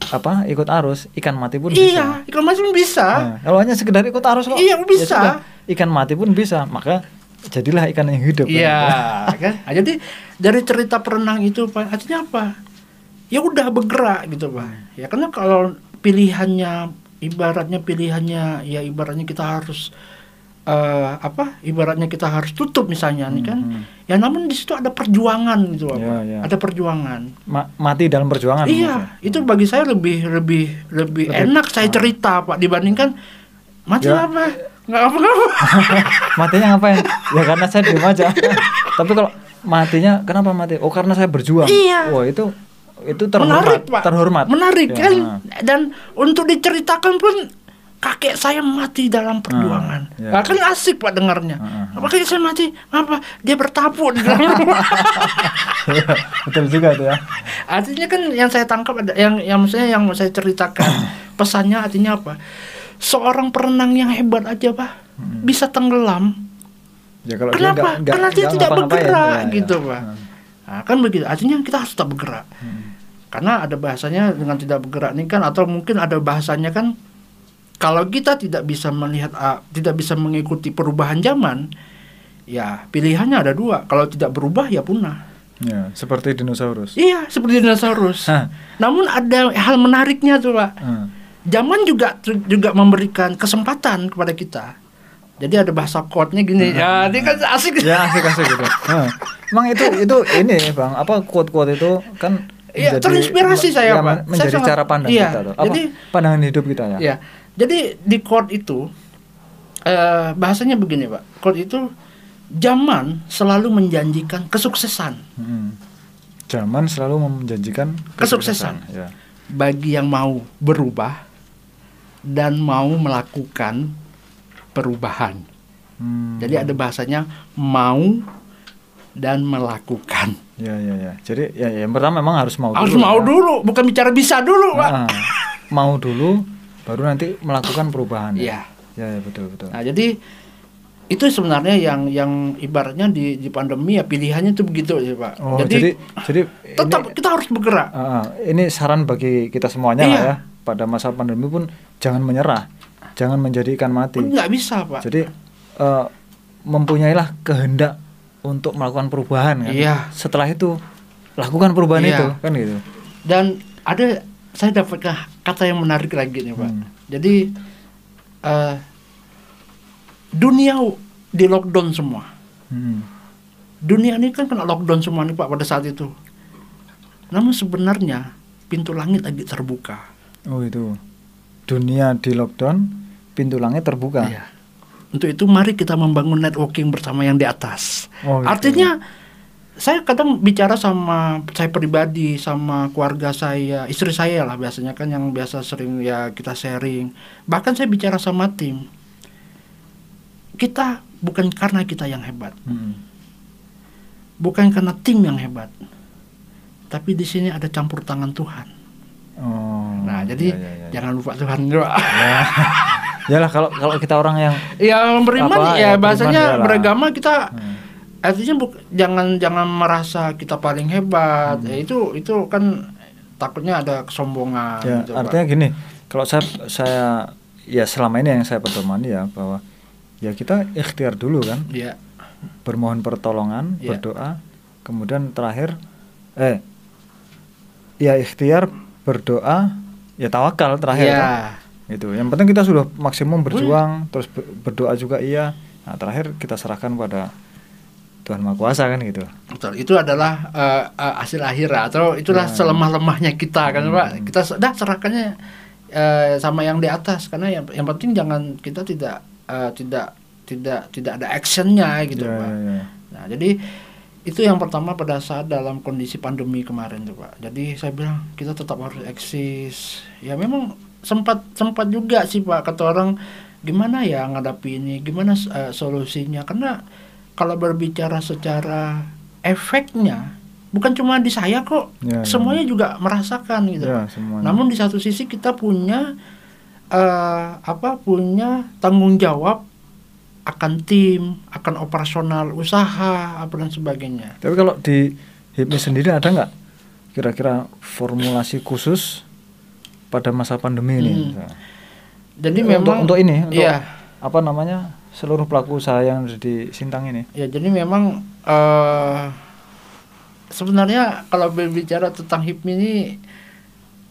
apa ikut arus ikan mati pun bisa. Iya, ikan mas pun bisa. Nah, kalau hanya sekedar ikut arus kok. Iya, ya bisa. sudah, ikan mati pun bisa. Maka jadilah ikan yang hidup. Iya, kan? Nah, jadi dari cerita perenang itu Pak, artinya apa? Ya udah bergerak gitu Pak. Ya karena kalau pilihannya ibaratnya pilihannya ya ibaratnya kita harus eh, apa? Ibaratnya kita harus tutup misalnya nih kan. Mhm. Ya namun di situ ada perjuangan gitu Pak. Iya, iya. Ada perjuangan. Ma- mati dalam perjuangan. Iya, maksudnya. itu bagi saya lebih lebih lebih, Lebih- enak saya ah. cerita Pak dibandingkan mati Ya. apa? Nggak apa-apa. Matinya ngapain? ya karena saya diem aja. Tapi kalau matinya kenapa mati? Oh karena saya berjuang. Iya. Wah itu itu terhormat. menarik pak Terhormat. menarik Ya. kan dan untuk diceritakan pun kakek saya mati dalam perjuangan ya. Nah, kan asik pak dengarnya Ah, ah, apa kakek saya mati apa dia bertapu di dalam rumah Betul juga tuh ya. artinya kan yang saya tangkap ada yang yang maksudnya yang saya ceritakan pesannya artinya apa seorang perenang yang hebat aja pak Hmm. bisa tenggelam Ya kalau Kenapa? dia nggak- Karena dia nggak tidak bergerak, Ya, ya. gitu, Pak. Hmm. nah, kan begitu artinya kita harus tetap bergerak Hmm. Karena ada bahasanya dengan tidak bergerak ini kan atau mungkin ada bahasanya kan kalau kita tidak bisa melihat ah, tidak bisa mengikuti perubahan zaman ya pilihannya ada dua. Kalau tidak berubah ya punah. Ya, seperti dinosaurus. iya seperti dinosaurus. Hah. namun ada hal menariknya tuh pak. Hmm. zaman juga juga memberikan kesempatan kepada kita. Jadi ada bahasa quote-nya gini. Ya ini kan asik. Ya asik asik gitu. Nah, emang itu itu ini bang apa quote quote itu kan Iya, menjadi- terinspirasi saya, ya, Pak. men- Menjadi Saya sangat- cara pandang iya, kita. Apa jadi- pandangan hidup kita ya. Ya, jadi di quote itu eh, bahasanya begini pak. Quote itu zaman selalu menjanjikan kesuksesan Hmm. Zaman selalu menjanjikan Kesuksesan. Ya. bagi yang mau berubah dan mau melakukan perubahan. Hmm. Jadi ada bahasanya mau dan melakukan. Ya ya ya. Jadi ya, ya, yang pertama memang harus mau Harus dulu. mau ya. dulu, bukan bicara bisa dulu, pak. Nah, mau dulu baru nanti melakukan perubahan. Iya. Ya, ya betul betul. Nah, jadi itu sebenarnya yang yang ibaratnya di di pandemi ya pilihannya itu begitu ya, Pak. Oh, jadi jadi, tetap ini, kita harus bergerak. Ah, ah, ini saran bagi kita semuanya lah Iya. ya. Pada masa pandemi pun jangan menyerah, jangan menjadi ikan mati. Nggak bisa, Pak. Jadi eh, mempunyailah kehendak untuk melakukan perubahan kan. Iya. Setelah itu lakukan perubahan Iya. itu kan gitu. Dan ada saya dapat kata yang menarik lagi nih, Pak. Hmm. Jadi eh, dunia di lockdown semua. Hmm. Dunia ini kan kena lockdown semua nih, Pak pada saat itu. Namun sebenarnya pintu langit lagi terbuka. Oh itu. Dunia di lockdown, pintu langit terbuka. Iya. Untuk itu mari kita membangun networking bersama yang di atas. Oh, gitu. Artinya saya kadang bicara sama saya pribadi sama keluarga saya, istri saya lah biasanya kan yang biasa sering ya kita sharing. Bahkan saya bicara sama tim. Kita bukan karena kita yang hebat, Hmm. bukan karena tim yang hebat. Tapi di sini ada campur tangan Tuhan. Oh. Nah, jadi iya, iya, iya. jangan lupa Tuhan juga. Ya. Yalah kalau kalau kita orang yang ya beriman Apa, ya ya, bahasanya beriman, beragama kita Hmm. artinya buk, jangan jangan merasa kita paling hebat. Ya, itu itu kan takutnya ada kesombongan. ya gitu, Pak. artinya gini kalau saya saya ya selama ini yang saya pedomani ya bahwa ya kita ikhtiar dulu kan Iya. bermohon pertolongan Iya. berdoa kemudian terakhir eh ya ikhtiar berdoa ya tawakal terakhir Iya. kan? Itu yang penting kita sudah maksimum berjuang terus be- berdoa juga iya nah terakhir kita serahkan pada Tuhan Maha Kuasa kan gitu Betul, itu adalah eh, eh, hasil akhirat atau itulah Ya. selemah-lemahnya kita kan Hmm. Pak. Kita sudah serahkannya eh, sama yang di atas karena yang yang penting jangan kita tidak eh, tidak tidak tidak ada actionnya gitu Ya, Pak. ya, ya. Nah, jadi itu yang pertama pada saat dalam kondisi pandemi kemarin tuh Pak. Jadi saya bilang kita tetap harus eksis. Ya memang sempat sempat juga sih Pak kata orang gimana ya ngadapi ini, gimana eh, solusinya karena kalau berbicara secara efeknya bukan cuma di saya kok, Ya, ya. semuanya juga merasakan gitu. Ya, semuanya. Namun di satu sisi kita punya eh, apa punya tanggung jawab akan tim, akan operasional usaha, apa dan sebagainya. Tapi kalau di HIPMI sendiri ada nggak kira-kira formulasi khusus pada masa pandemi ini? Hmm. misalnya? Jadi Untuk- memang untuk ini, untuk Iya, apa namanya seluruh pelaku usaha yang di Sintang ini? ya jadi memang eh sebenarnya kalau berbicara tentang HIPMI ini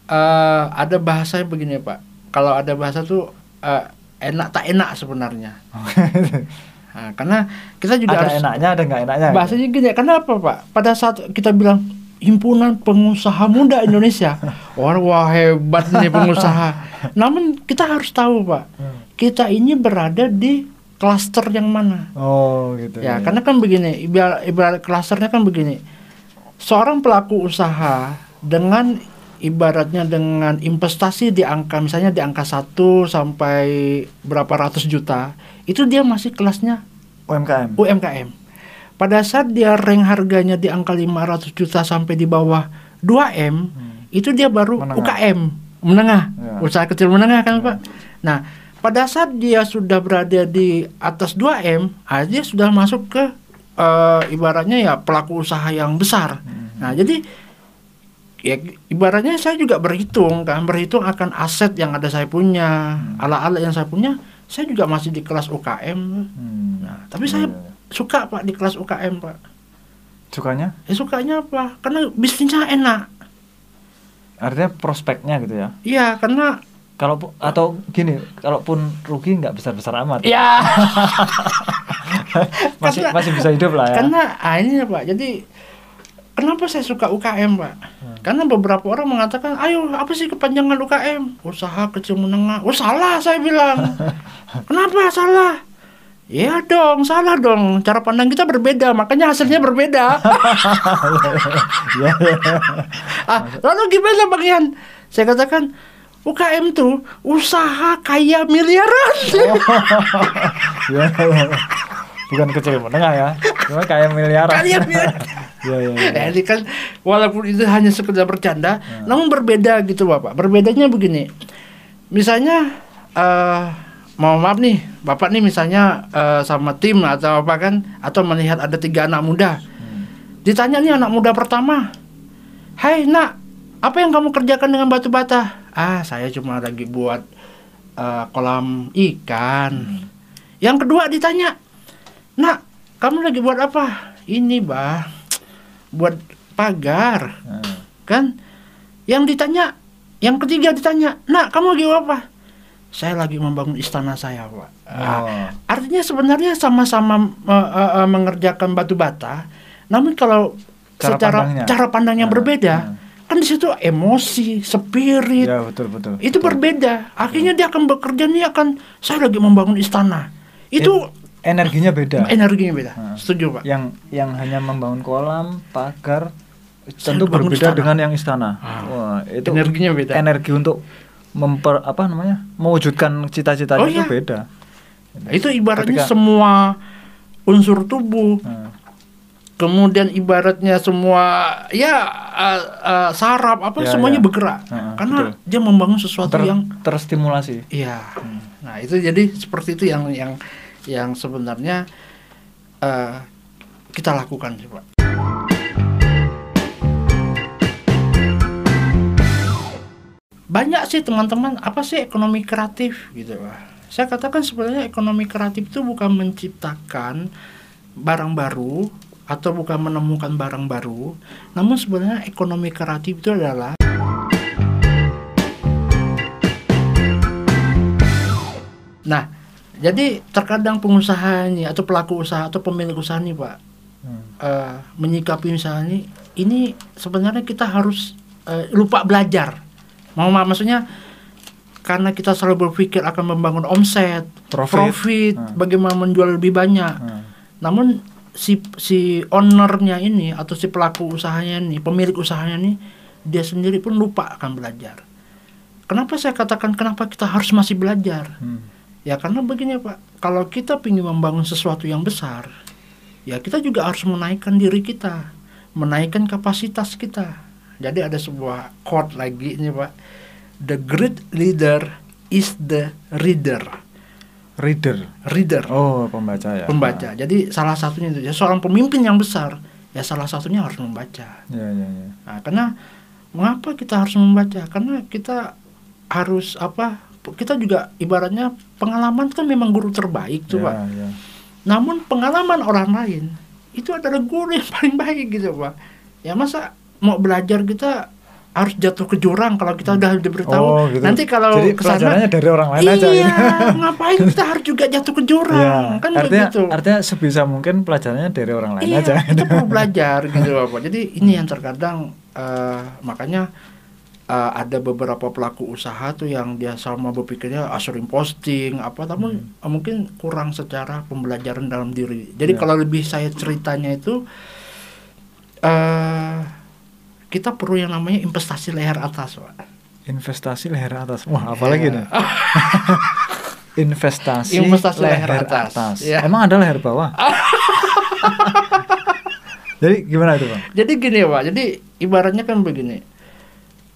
eh ada bahasanya begini Pak. Kalau ada bahasa tuh eh, enak tak enak sebenarnya. Nah, karena kita juga ada harus enaknya, ada nggak enaknya? gitu? bahasanya gini. Kenapa Pak? Pada saat kita bilang himpunan pengusaha muda Indonesia, wah, wah hebat nih pengusaha. Namun kita harus tahu Pak, Hmm. kita ini berada di klaster yang mana? Oh gitu. Ya, karena kan begini, ibarat, ibarat klasternya kan begini. Seorang pelaku usaha dengan ibaratnya dengan investasi di angka misalnya di angka 1 sampai berapa ratus juta, itu dia masih kelasnya UMKM. UMKM. Pada saat dia rank harganya di angka 500 juta sampai di bawah 2M, itu dia baru Menengah. UKM, menengah, Ya. usaha kecil menengah kan, Pak. Nah, pada saat dia sudah berada di atas 2M, ah, dia sudah masuk ke eh, ibaratnya ya pelaku usaha yang besar. Nah, jadi ya ibaratnya saya juga berhitung kan, berhitung akan aset yang ada saya punya, alat-alat yang saya punya, saya juga masih di kelas UKM. Hmm. Nah, tapi saya Iya, iya. Suka pak di kelas UKM pak. sukanya Ya sukanya apa? Karena bisnisnya enak. artinya prospeknya gitu ya. Iya karena Kalau atau gini, kalaupun rugi nggak besar-besar amat. ya masih karena- masih bisa hidup lah ya. karena ah, ini ya pak. Jadi kenapa saya suka UKM pak? Hmm. Karena beberapa orang mengatakan, ayo apa sih kepanjangan UKM? Usaha kecil menengah. Oh salah saya bilang. kenapa salah? Ya dong, salah dong. Cara pandang kita berbeda, makanya hasilnya berbeda. Iya, iya. ah, lalu gimana Bang Ian? Saya katakan UKM tuh usaha kaya miliaran. Iya, iya. Bukan kecil menengah ya. Cuma kayak miliaran. Kaya miliaran. Iya, iya, iya. Ya, ini kan walaupun itu hanya sekedar bercanda, namun berbeda gitu Bapak. Berbedanya begini. Misalnya eh mau maaf nih, Bapak nih misalnya eh, sama tim atau apa kan atau melihat ada tiga anak muda. Ditanya nih anak muda pertama, "Hai, Nak, apa yang kamu kerjakan dengan batu bata?" "Ah, saya cuma lagi buat eh, kolam ikan." Yang kedua ditanya, "Nak, kamu lagi buat apa?" "Ini, Bah, buat pagar." Nah, Kan? Yang ditanya, yang ketiga ditanya, "Nak, kamu lagi apa?" Saya lagi membangun istana saya, Pak. Ah, Oh. artinya sebenarnya sama-sama eh, eh, eh, mengerjakan batu bata, namun kalau Cara secara pandangnya. cara pandang yang Ah, berbeda, ah. kan di situ emosi, spirit, Ya betul betul. itu betul. berbeda. Akhirnya dia akan bekerja nih akan saya lagi membangun istana. Itu energinya beda. energinya beda. Ah. Setuju, Pak. yang yang hanya membangun kolam, pagar tentu berbeda istana. dengan yang istana. Ah. Wah, itu Energinya beda. Energi untuk memper apa namanya? mewujudkan cita-citanya Oh, itu iya. beda. Itu ibaratnya Ketika- semua unsur tubuh, Nah, kemudian ibaratnya semua ya uh, uh, saraf apa Ya, semuanya ya. bergerak Heeh, karena betul. dia membangun sesuatu ter- yang terstimulasi. iya nah itu jadi seperti itu yang yang yang sebenarnya uh, kita lakukan sih Pak. Banyak sih teman-teman, apa sih ekonomi kreatif gitu Pak. Saya katakan sebenarnya ekonomi kreatif itu bukan menciptakan barang baru atau bukan menemukan barang baru, namun sebenarnya ekonomi kreatif itu adalah Nah, jadi terkadang pengusaha ini atau pelaku usaha atau pemilik usaha nih Pak Hmm. eh, menyikapi misalnya ini, ini sebenarnya kita harus eh, lupa belajar. Mau mak- maksudnya karena kita selalu berpikir akan membangun omset, Profit. Hmm. bagaimana menjual lebih banyak. Hmm. Namun si si ownernya ini atau si pelaku usahanya ini, pemilik usahanya ini, dia sendiri pun lupa akan belajar. Kenapa saya katakan kenapa kita harus masih belajar? Hmm. Ya karena begini Pak, kalau kita ingin membangun sesuatu yang besar, ya kita juga harus menaikkan diri kita, menaikkan kapasitas kita. Jadi ada sebuah quote lagi ini Pak, the great leader is the reader, Reader. reader, Oh, pembaca ya. pembaca. Jadi salah satunya itu ya seorang pemimpin yang besar, ya salah satunya harus membaca. Ya, ya, ya. Nah, karena mengapa kita harus membaca? Karena kita harus apa? Kita juga ibaratnya pengalaman kan memang guru terbaik tuh ya, pak. ya. Namun pengalaman orang lain itu adalah guru yang paling baik gitu pak. Ya masa mau belajar kita harus jatuh ke jurang kalau kita udah diberitahu. Oh, gitu. Nanti kalau Jadi ke sana pelajarannya dari orang lain iya, aja. gitu. ngapain kita harus juga jatuh ke jurang? Ya, Kan artinya, begitu. artinya sebisa mungkin pelajarannya dari orang lain iya, aja. kita perlu belajar gitu Bapak. Jadi ini yang terkadang eh, makanya eh, ada beberapa pelaku usaha tuh yang dia sama berpikirnya ah, sering posting apa namun eh, mungkin kurang secara pembelajaran dalam diri. Jadi Ya. kalau lebih saya ceritanya itu eh kita perlu yang namanya investasi leher atas, Pak. Investasi leher atas. Wah, apalagi Ya. nih? Investasi, Investasi leher atas. Ya. Emang ada leher bawah? Jadi gimana itu, Bang? Jadi gini Pak, jadi ibaratnya kan begini.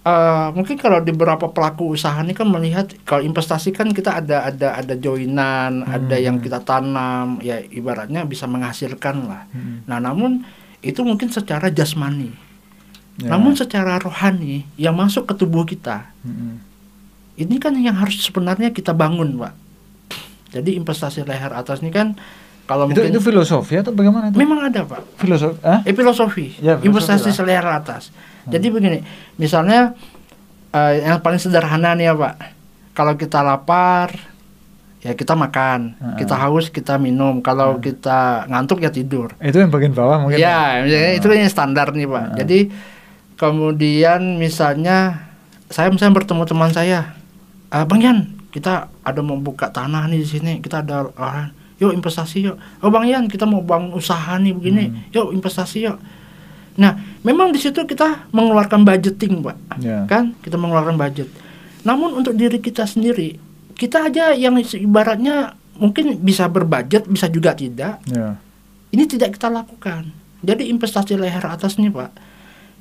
Eh, mungkin kalau di beberapa pelaku usaha ini kan melihat kalau investasi kan kita ada ada ada joinan, ada yang kita tanam, ya ibaratnya bisa menghasilkan lah. Hmm. Nah, namun itu mungkin secara jasmani. Ya. Namun secara rohani yang masuk ke tubuh kita, Mm-mm. ini kan yang harus sebenarnya kita bangun, Pak. Jadi investasi leher atas ini kan kalau itu mungkin itu filosofi atau bagaimana itu? memang ada, Pak. Filosofi? Ah? Eh, filosofi, Ya, filosofi investasi lah. selera atas. Jadi begini, misalnya eh, yang paling sederhana nih ya Pak, kalau kita lapar, ya kita makan, Heeh. kita haus kita minum, kalau kita ngantuk ya tidur. Itu yang bagian bawah mungkin. Ya, misalnya itu kan yang standar nih Pak. Heeh. Jadi kemudian misalnya saya misalnya bertemu teman saya, "Ah, Bang Yan, kita ada mau buka tanah nih di sini, kita ada orang, yuk investasi yuk. Oh Bang Yan, kita mau bangun usaha nih begini, Hmm. yuk investasi yuk. Nah, memang di situ kita mengeluarkan budgeting, Pak. Ya. Kan? Kita mengeluarkan budget. Namun untuk diri kita sendiri, kita aja yang ibaratnya mungkin bisa berbudget, bisa juga tidak. Ya. Ini tidak kita lakukan. Jadi investasi leher atas nih, Pak.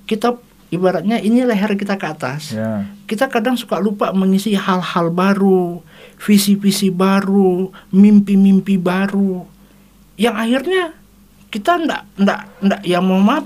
Kita ibaratnya ini leher kita ke atas. Ya. Kita kadang suka lupa mengisi hal-hal baru, visi-visi baru, mimpi-mimpi baru. Yang akhirnya kita ndak ndak ndak ya mau maaf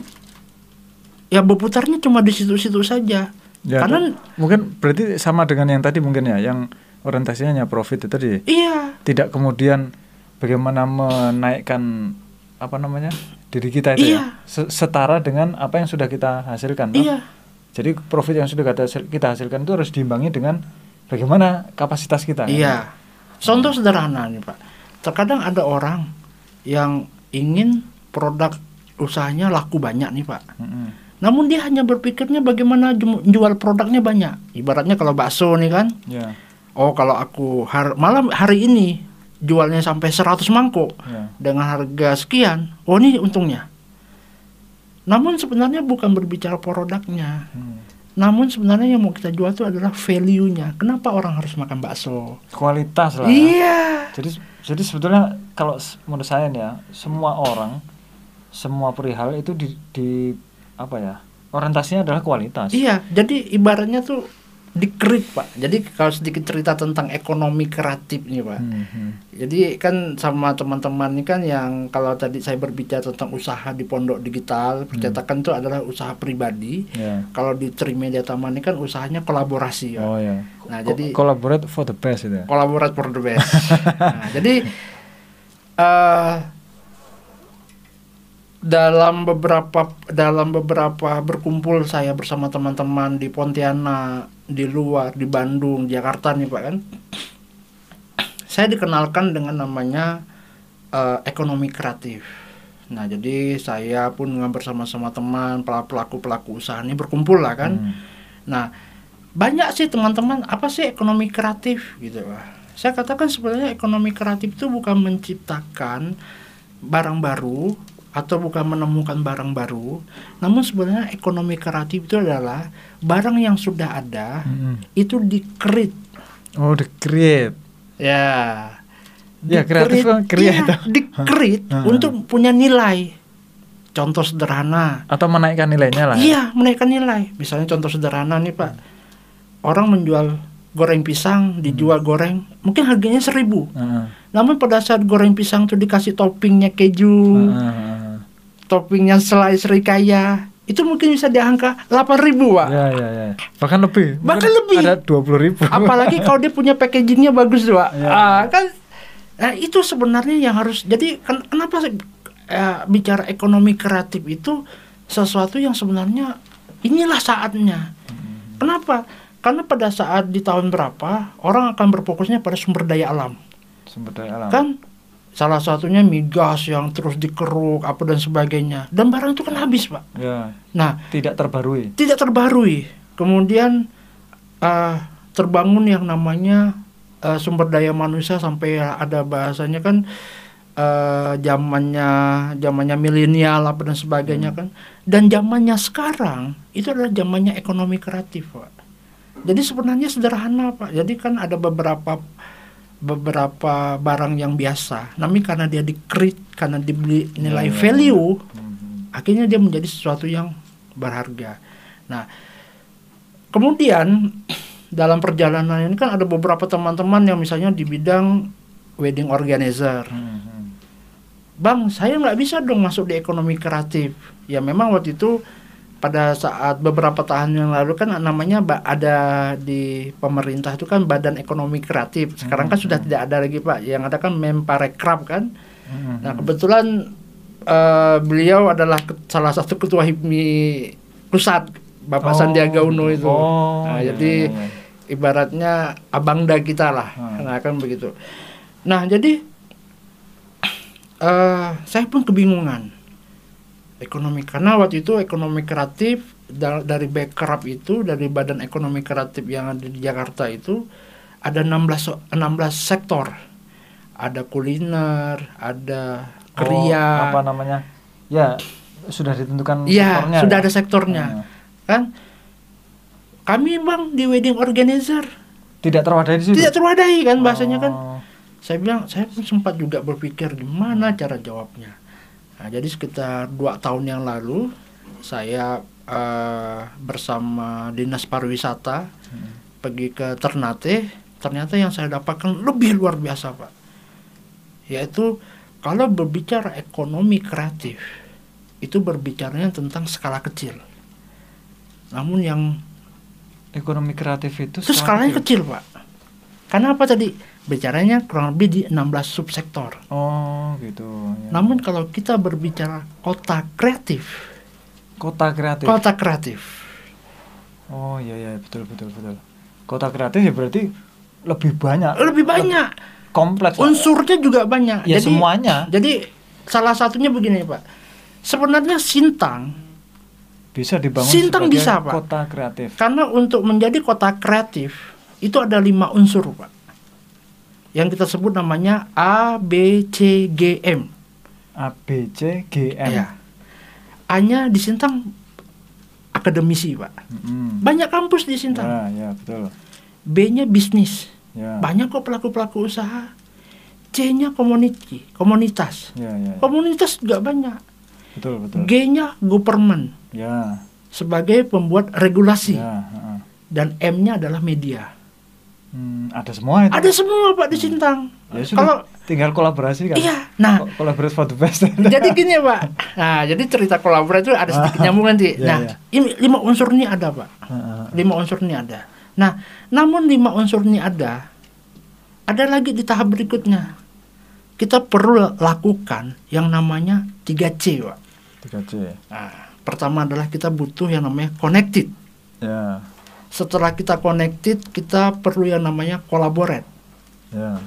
ya berputarnya cuma di situ-situ saja. Ya, Karena mungkin berarti sama dengan yang tadi mungkin ya, yang orientasinya hanya profit itu tadi. iya, Tidak kemudian bagaimana menaikkan apa namanya diri kita itu Iya. ya, se- setara dengan apa yang sudah kita hasilkan. toh. iya. Jadi profit yang sudah kita, hasil- kita hasilkan itu harus diimbangi dengan bagaimana kapasitas kita. kan? Iya. Contoh sederhana nih Pak. Terkadang ada orang yang ingin produk usahanya laku banyak nih Pak. Mm-mm. Namun dia hanya berpikirnya bagaimana ju- jual produknya banyak. Ibaratnya kalau bakso nih kan. Ya, Oh kalau aku har malam hari ini jualnya sampai 100 mangkok ya. dengan harga sekian. Oh ini untungnya. Namun sebenarnya bukan berbicara produknya. Hmm. Namun sebenarnya yang mau kita jual itu adalah value-nya. Kenapa orang harus makan bakso? Kualitas lah. Iya. Jadi jadi sebetulnya kalau menurut saya nih ya, semua orang semua perihal itu di, di apa ya? Orientasinya adalah kualitas. Iya, jadi ibaratnya tuh dikrit pak. Jadi kalau sedikit cerita tentang ekonomi kreatif nih pak. Hmm, hmm. Jadi kan sama teman-teman ini kan yang kalau tadi saya berbicara tentang usaha di pondok digital percetakan itu adalah usaha pribadi. Ya. Kalau di Trimedia Taman ini kan usahanya kolaborasi. Pak. Oh ya. Nah, Ko- jadi- collaborate for the best itu. ya? Collaborate for the best. nah, jadi eh dalam beberapa dalam beberapa berkumpul saya bersama teman-teman di Pontianak, di luar, di Bandung, Jakarta nih Pak kan. Saya dikenalkan dengan namanya eh, ekonomi kreatif. Nah, jadi saya pun dengan bersama-sama teman pelaku-pelaku usaha ini berkumpul lah kan. Hmm. Nah, banyak sih teman-teman apa sih ekonomi kreatif gitu Pak. Saya katakan sebenarnya ekonomi kreatif itu bukan menciptakan barang baru atau bukan menemukan barang baru, namun sebenarnya ekonomi kreatif itu adalah barang yang sudah ada Hmm. itu di-create. Oh, the create. Ya. Ya, kreatif kan create. Iya, di-create Hmm. untuk punya nilai. Contoh sederhana, Atau menaikkan nilainya lah. ya? Iya, menaikkan nilai. Misalnya contoh sederhana nih Pak, orang menjual goreng pisang, dijual goreng, mungkin harganya seribu. Heeh. Namun pada saat goreng pisang itu dikasih toppingnya keju, toppingnya selai serikaya, itu mungkin bisa di angka 8 ribu Pak. Ya, ya, ya. Bahkan lebih. Mungkin Bahkan lebih. Ada 20 ribu. Apalagi kalau dia punya packagingnya bagus Pak. Iya. Ah, kan, nah, itu sebenarnya yang harus. Jadi ken- kenapa sih, eh, bicara ekonomi kreatif itu sesuatu yang sebenarnya inilah saatnya. Kenapa? Karena pada saat di tahun berapa orang akan berfokusnya pada sumber daya alam, Sumber daya alam. kan? Salah satunya migas yang terus dikeruk apa dan sebagainya. Dan barang itu kan habis pak. Ya, Nah tidak terbarui. tidak terbarui. Kemudian eh, terbangun yang namanya eh, sumber daya manusia sampai ada bahasanya kan eh, zamannya zamannya milenial apa dan sebagainya kan. Dan zamannya sekarang itu adalah zamannya ekonomi kreatif, Pak. Jadi sebenarnya sederhana, Pak. Jadi kan ada beberapa beberapa barang yang biasa, namun karena dia di-create, karena dibeli nilai ya, value, Mhm. akhirnya dia menjadi sesuatu yang berharga. Nah, kemudian dalam perjalanan ini kan ada beberapa teman-teman yang misalnya di bidang wedding organizer. Mhm. Bang, saya nggak bisa dong masuk di ekonomi kreatif. Ya memang waktu itu pada saat beberapa tahun yang lalu kan namanya ada di pemerintah itu kan Badan Ekonomi Kreatif. Sekarang kan Hmm, sudah hmm. tidak ada lagi Pak. Yang ada kan Memparekraf kan. Mhm. Nah kebetulan eh, beliau adalah salah satu ketua HIPMI pusat Bapak Oh, Sandiaga Uno itu. Oh, nah, iya, jadi iya, iya. ibaratnya abangda kita lah. Hmm. Nah kan begitu. Nah jadi eh saya pun kebingungan ekonomi karena waktu itu ekonomi kreatif da- dari Bekraf itu dari Badan Ekonomi Kreatif yang ada di Jakarta itu ada 16 so- 16 sektor. Ada kuliner, ada Oh, kriya. apa namanya? Ya, sudah ditentukan Iya, sektornya. sudah ya? ada sektornya. Hmm. Kan kami Bang di wedding organizer Tidak terwadahi di situ. tidak terwadahi kan bahasanya kan. Oh. Saya bilang saya pun sempat juga berpikir gimana cara jawabnya. Nah, jadi sekitar dua tahun yang lalu saya eh, bersama dinas pariwisata Hmm. pergi ke Ternate. Ternyata yang saya dapatkan lebih luar biasa pak. Yaitu kalau berbicara ekonomi kreatif itu berbicaranya tentang skala kecil. Namun yang Ekonomi kreatif itu itu skalanya kecil pak. Karena apa tadi? Bicaranya kurang lebih di 16 subsektor. Oh, gitu. ya. Namun kalau kita berbicara kota kreatif, kota kreatif. kota kreatif, Oh, iya iya, betul betul betul. Kota kreatif ya berarti lebih banyak. lebih banyak. kompleks. lah. Unsurnya juga banyak. Ya jadi, semuanya Jadi salah satunya begini pak. Sebenarnya Sintang bisa dibangun Sintang sebagai bisa, Pak. kota kreatif. karena untuk menjadi kota kreatif itu ada lima unsur pak. Yang kita sebut namanya A, B, C, G, M. A B C G M. Ya. A-nya di Sintang akademisi pak. Mm-mm. Banyak kampus di Sintang. Ya, ya betul. B-nya bisnis. Ya. Banyak kok pelaku-pelaku usaha. C-nya community, komunitas. Ya, ya. Komunitas juga banyak. Betul betul. G-nya government Ya. sebagai pembuat regulasi. Ya, heeh. dan M-nya adalah media. Hmm, ada semua itu. Ada semua Pak di Sintang. Ya Kalau tinggal kolaborasi kan. iya, nah Ko- Kolaborasi for the best. jadi gini ya Pak. Nah, jadi cerita kolaborasi itu ada sedikit nyambung nanti. Iya, Nah, iya. ini lima unsur ini ada Pak. Heeh. Lima unsur ini ada. Nah, namun lima unsur ini ada, ada lagi di tahap berikutnya. Kita perlu lakukan yang namanya 3C Pak. 3C. Nah, pertama adalah kita butuh yang namanya connected. Ya. Setelah kita connected, kita perlu yang namanya collaborate. Ya.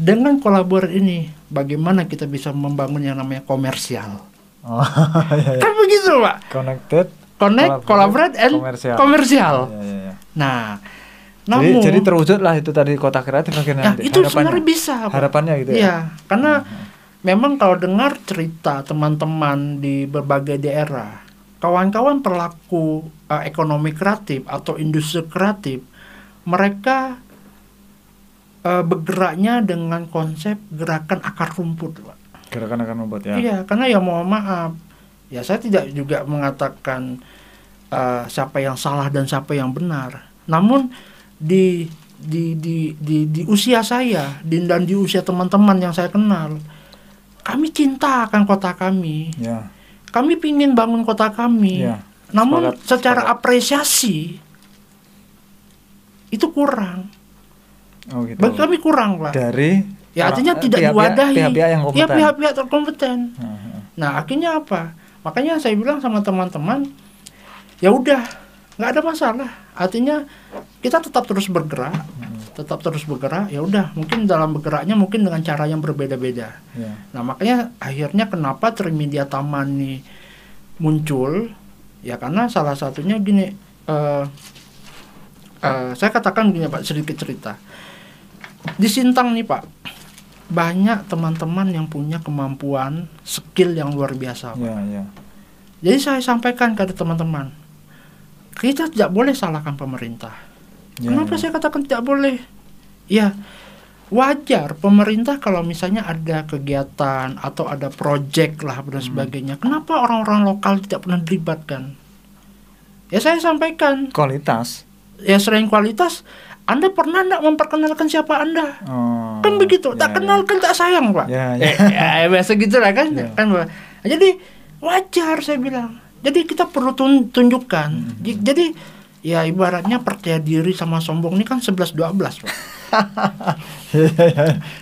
Dengan collaborate ini, bagaimana kita bisa membangun yang namanya komersial? Oh, ya, ya. Kan begitu, Pak. Connected. Connect, collaborate, and komersial. komersial. Ya, ya, ya. Nah, Jadi, namun jadi terwujud lah itu tadi kota kreatif akhirnya. Nah, nanti. itu Harapannya. sebenarnya bisa, Pak. Harapannya gitu ya. Iya, karena memang kalau dengar cerita teman-teman di berbagai daerah, kawan-kawan pelaku eh, ekonomi kreatif atau industri kreatif, mereka eh, bergeraknya dengan konsep gerakan akar rumput, Pak. Gerakan akan membuat ya. Iya, karena ya mohon maaf, ya saya tidak juga mengatakan eh, siapa yang salah dan siapa yang benar. Namun di di di di, di usia saya di, dan di usia teman-teman yang saya kenal, kami cinta akan kota kami. Ya. Kami ingin bangun kota kami. Ya. Namun Sepakat, secara sepakat. apresiasi itu kurang. Oh gitu. Bagi kami kurang, Pak. Dari Ya artinya eh, tidak pihak-pihak- diwadahi. Pihak-pihak yang Ya kompeten. pihak-pihak terkompeten. Heeh. Nah akhirnya apa? Makanya saya bilang sama teman-teman, ya udah nggak ada masalah. Artinya kita tetap terus bergerak, tetap terus bergerak. Ya udah mungkin dalam bergeraknya mungkin dengan cara yang berbeda-beda. Ya. Nah makanya akhirnya kenapa Trimedia Taman ini muncul? Ya karena salah satunya gini, eh eh, saya katakan gini Pak sedikit cerita. Di Sintang nih Pak, banyak teman-teman yang punya kemampuan skill yang luar biasa. Pak. Ya, ya. Jadi saya sampaikan kepada teman-teman, kita tidak boleh salahkan pemerintah. Ya, Kenapa ya. saya katakan tidak boleh? Ya, wajar pemerintah kalau misalnya ada kegiatan atau ada proyek lah dan Hmm. sebagainya. Kenapa orang-orang lokal tidak pernah dilibatkan? Ya saya sampaikan, kualitas. ya selain kualitas, Anda pernah tidak memperkenalkan siapa Anda? Oh. Kan begitu, ya, tak ya. kenal kan tak sayang, Pak. Ya, ya. Eh, ya, biasa gitu lah kan, Ya. kan Pak. Jadi wajar saya bilang. Jadi kita perlu tun- tunjukkan. Hmm. Jadi ya ibaratnya percaya diri sama sombong ini kan 11 12, Pak.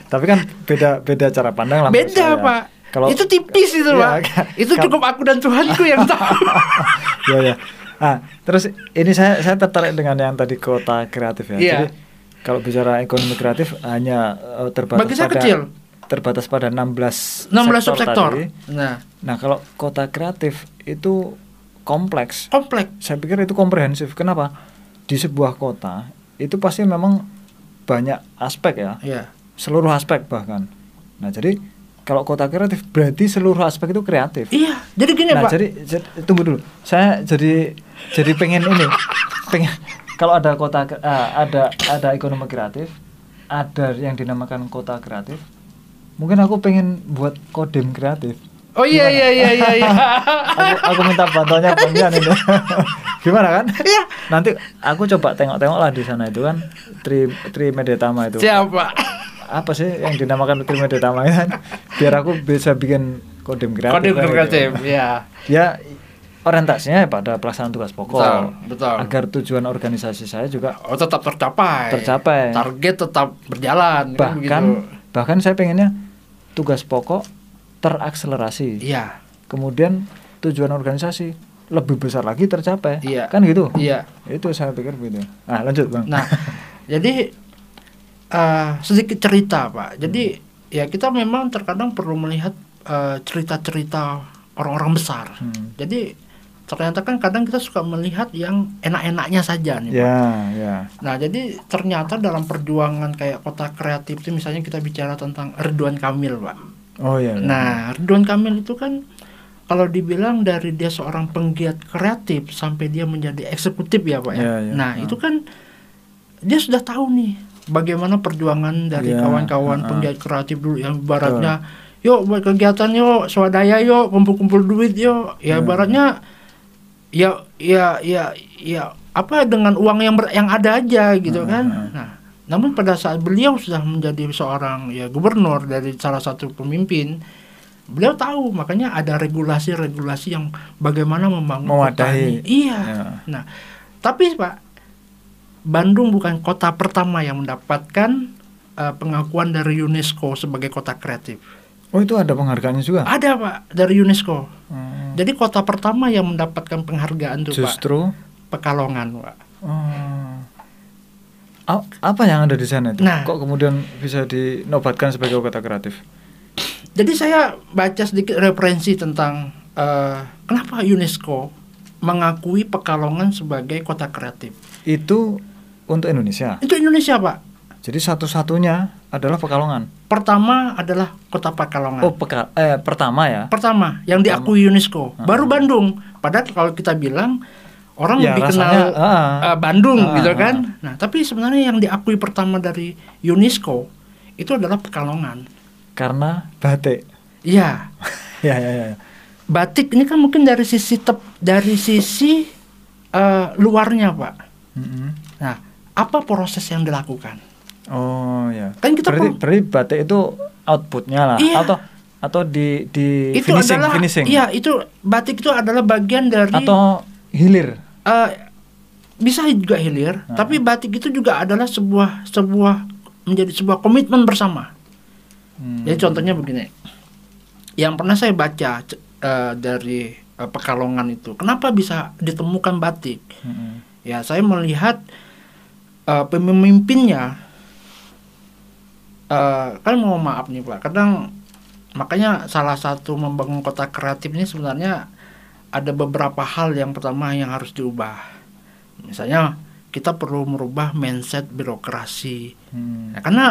Tapi kan beda beda cara pandang lah. Beda, saya. Pak. Kalau itu tipis itu, Iya, Pak. kan- Itu cukup aku dan Tuhanku yang tahu. ya ya. Ah, terus ini saya saya tertarik dengan yang tadi kota kreatif ya. Iya. Jadi kalau bicara ekonomi kreatif hanya eh, terbatas Bagi saya pada kecil. terbatas pada 16 16 sektor subsektor. tadi. Nah, Nah, kalau kota kreatif itu kompleks. kompleks. Saya pikir itu komprehensif. Kenapa? Di sebuah kota itu pasti memang banyak aspek ya. Ya. Seluruh aspek bahkan. Nah, jadi kalau kota kreatif berarti seluruh aspek itu kreatif. Iya, jadi gini, Nah, Pak. jadi, jadi tunggu dulu. Saya jadi jadi pengen ini, pengen kalau ada kota ah, ada ada ekonomi kreatif, ada yang dinamakan kota kreatif. Mungkin aku pengen buat kodem kreatif. Oh iya iya iya iya iya. Aku, aku minta bantuannya Yan ini. Gimana kan? Iya. Nanti aku coba tengok-tengok lah di sana itu kan Tri Tri Medetama itu. Siapa? Apa sih yang dinamakan Tri Medetama itu kan? Biar aku bisa bikin kodem kreatif. Kan gitu. kreatif, ya. ya orientasinya pada pelaksanaan tugas pokok Betul, betul. agar tujuan organisasi saya juga Oh, tetap tercapai. Tercapai. Target tetap berjalan. kan bahkan begitu. bahkan saya pengennya tugas pokok terakselerasi Iya. kemudian tujuan organisasi lebih besar lagi tercapai Iya. kan gitu Iya. itu saya pikir begitu nah lanjut bang Nah, jadi eh, sedikit cerita, Pak. Jadi ya kita memang terkadang perlu melihat eh, cerita-cerita orang-orang besar. Hmm. Jadi ternyata kan kadang kita suka melihat yang enak-enaknya saja nih. Pak. ya ya Nah, jadi ternyata dalam perjuangan kayak kota kreatif itu misalnya kita bicara tentang Ridwan Kamil, Pak. Oh ya, ya. Nah, Ridwan Kamil itu kan kalau dibilang dari dia seorang penggiat kreatif sampai dia menjadi eksekutif ya, Pak ya. Ya, ya. Nah, Ah. itu kan dia sudah tahu nih bagaimana perjuangan dari kawan-kawan ah, ah. penggiat kreatif dulu yang ibaratnya yuk buat kegiatan yuk swadaya yuk kumpul-kumpul duit yuk ya Ya. ibaratnya ya ya ya ya apa dengan uang yang ber, yang ada aja gitu kan nah namun pada saat beliau sudah menjadi seorang ya gubernur dari salah satu pemimpin beliau tahu makanya ada regulasi-regulasi yang bagaimana membangun Mewadahi. ini. iya Ya. nah tapi pak Bandung bukan kota pertama yang mendapatkan eh, pengakuan dari UNESCO sebagai kota kreatif Oh itu ada penghargaannya juga. ada pak dari UNESCO Hmm. jadi kota pertama yang mendapatkan penghargaan tuh pak Justru. Pekalongan pak Oh. Apa yang ada di sana itu? Nah. Kok kemudian bisa dinobatkan sebagai kota kreatif? Jadi saya baca sedikit referensi tentang eh, kenapa UNESCO mengakui Pekalongan sebagai kota kreatif. Itu untuk Indonesia. Itu Indonesia, Pak. Jadi satu-satunya adalah Pekalongan. Pertama adalah kota Pekalongan. Oh, peka eh pertama ya. Pertama yang diakui UNESCO. Baru Bandung. Padahal kalau kita bilang orang Ya, lebih rasanya, kenal ah. eh, Bandung Ah, gitu ah. kan. Nah, tapi sebenarnya yang diakui pertama dari UNESCO itu adalah Pekalongan. Karena batik. Iya. ya, ya, ya. batik ini kan mungkin dari sisi tep, dari sisi eh, luarnya pak. Mm-mm. Nah, apa proses yang dilakukan? Oh ya. Kan kita berarti, per- berarti batik itu outputnya lah, Iya. atau atau di di Itu finishing adalah, finishing iya itu batik itu adalah bagian dari atau hilir. Eh, bisa juga hilir, Ah. tapi batik itu juga adalah sebuah sebuah menjadi sebuah komitmen bersama. Hmm. Jadi contohnya begini, yang pernah saya baca eh, dari eh, Pekalongan itu, kenapa bisa ditemukan batik? Mm-mm. Ya, saya melihat eh, pemimpinnya eh, kan mau maaf nih Pak. Kadang makanya salah satu membangun kota kreatif ini sebenarnya ada beberapa hal yang pertama yang harus diubah. Misalnya kita perlu merubah mindset birokrasi. Hmm. Nah, karena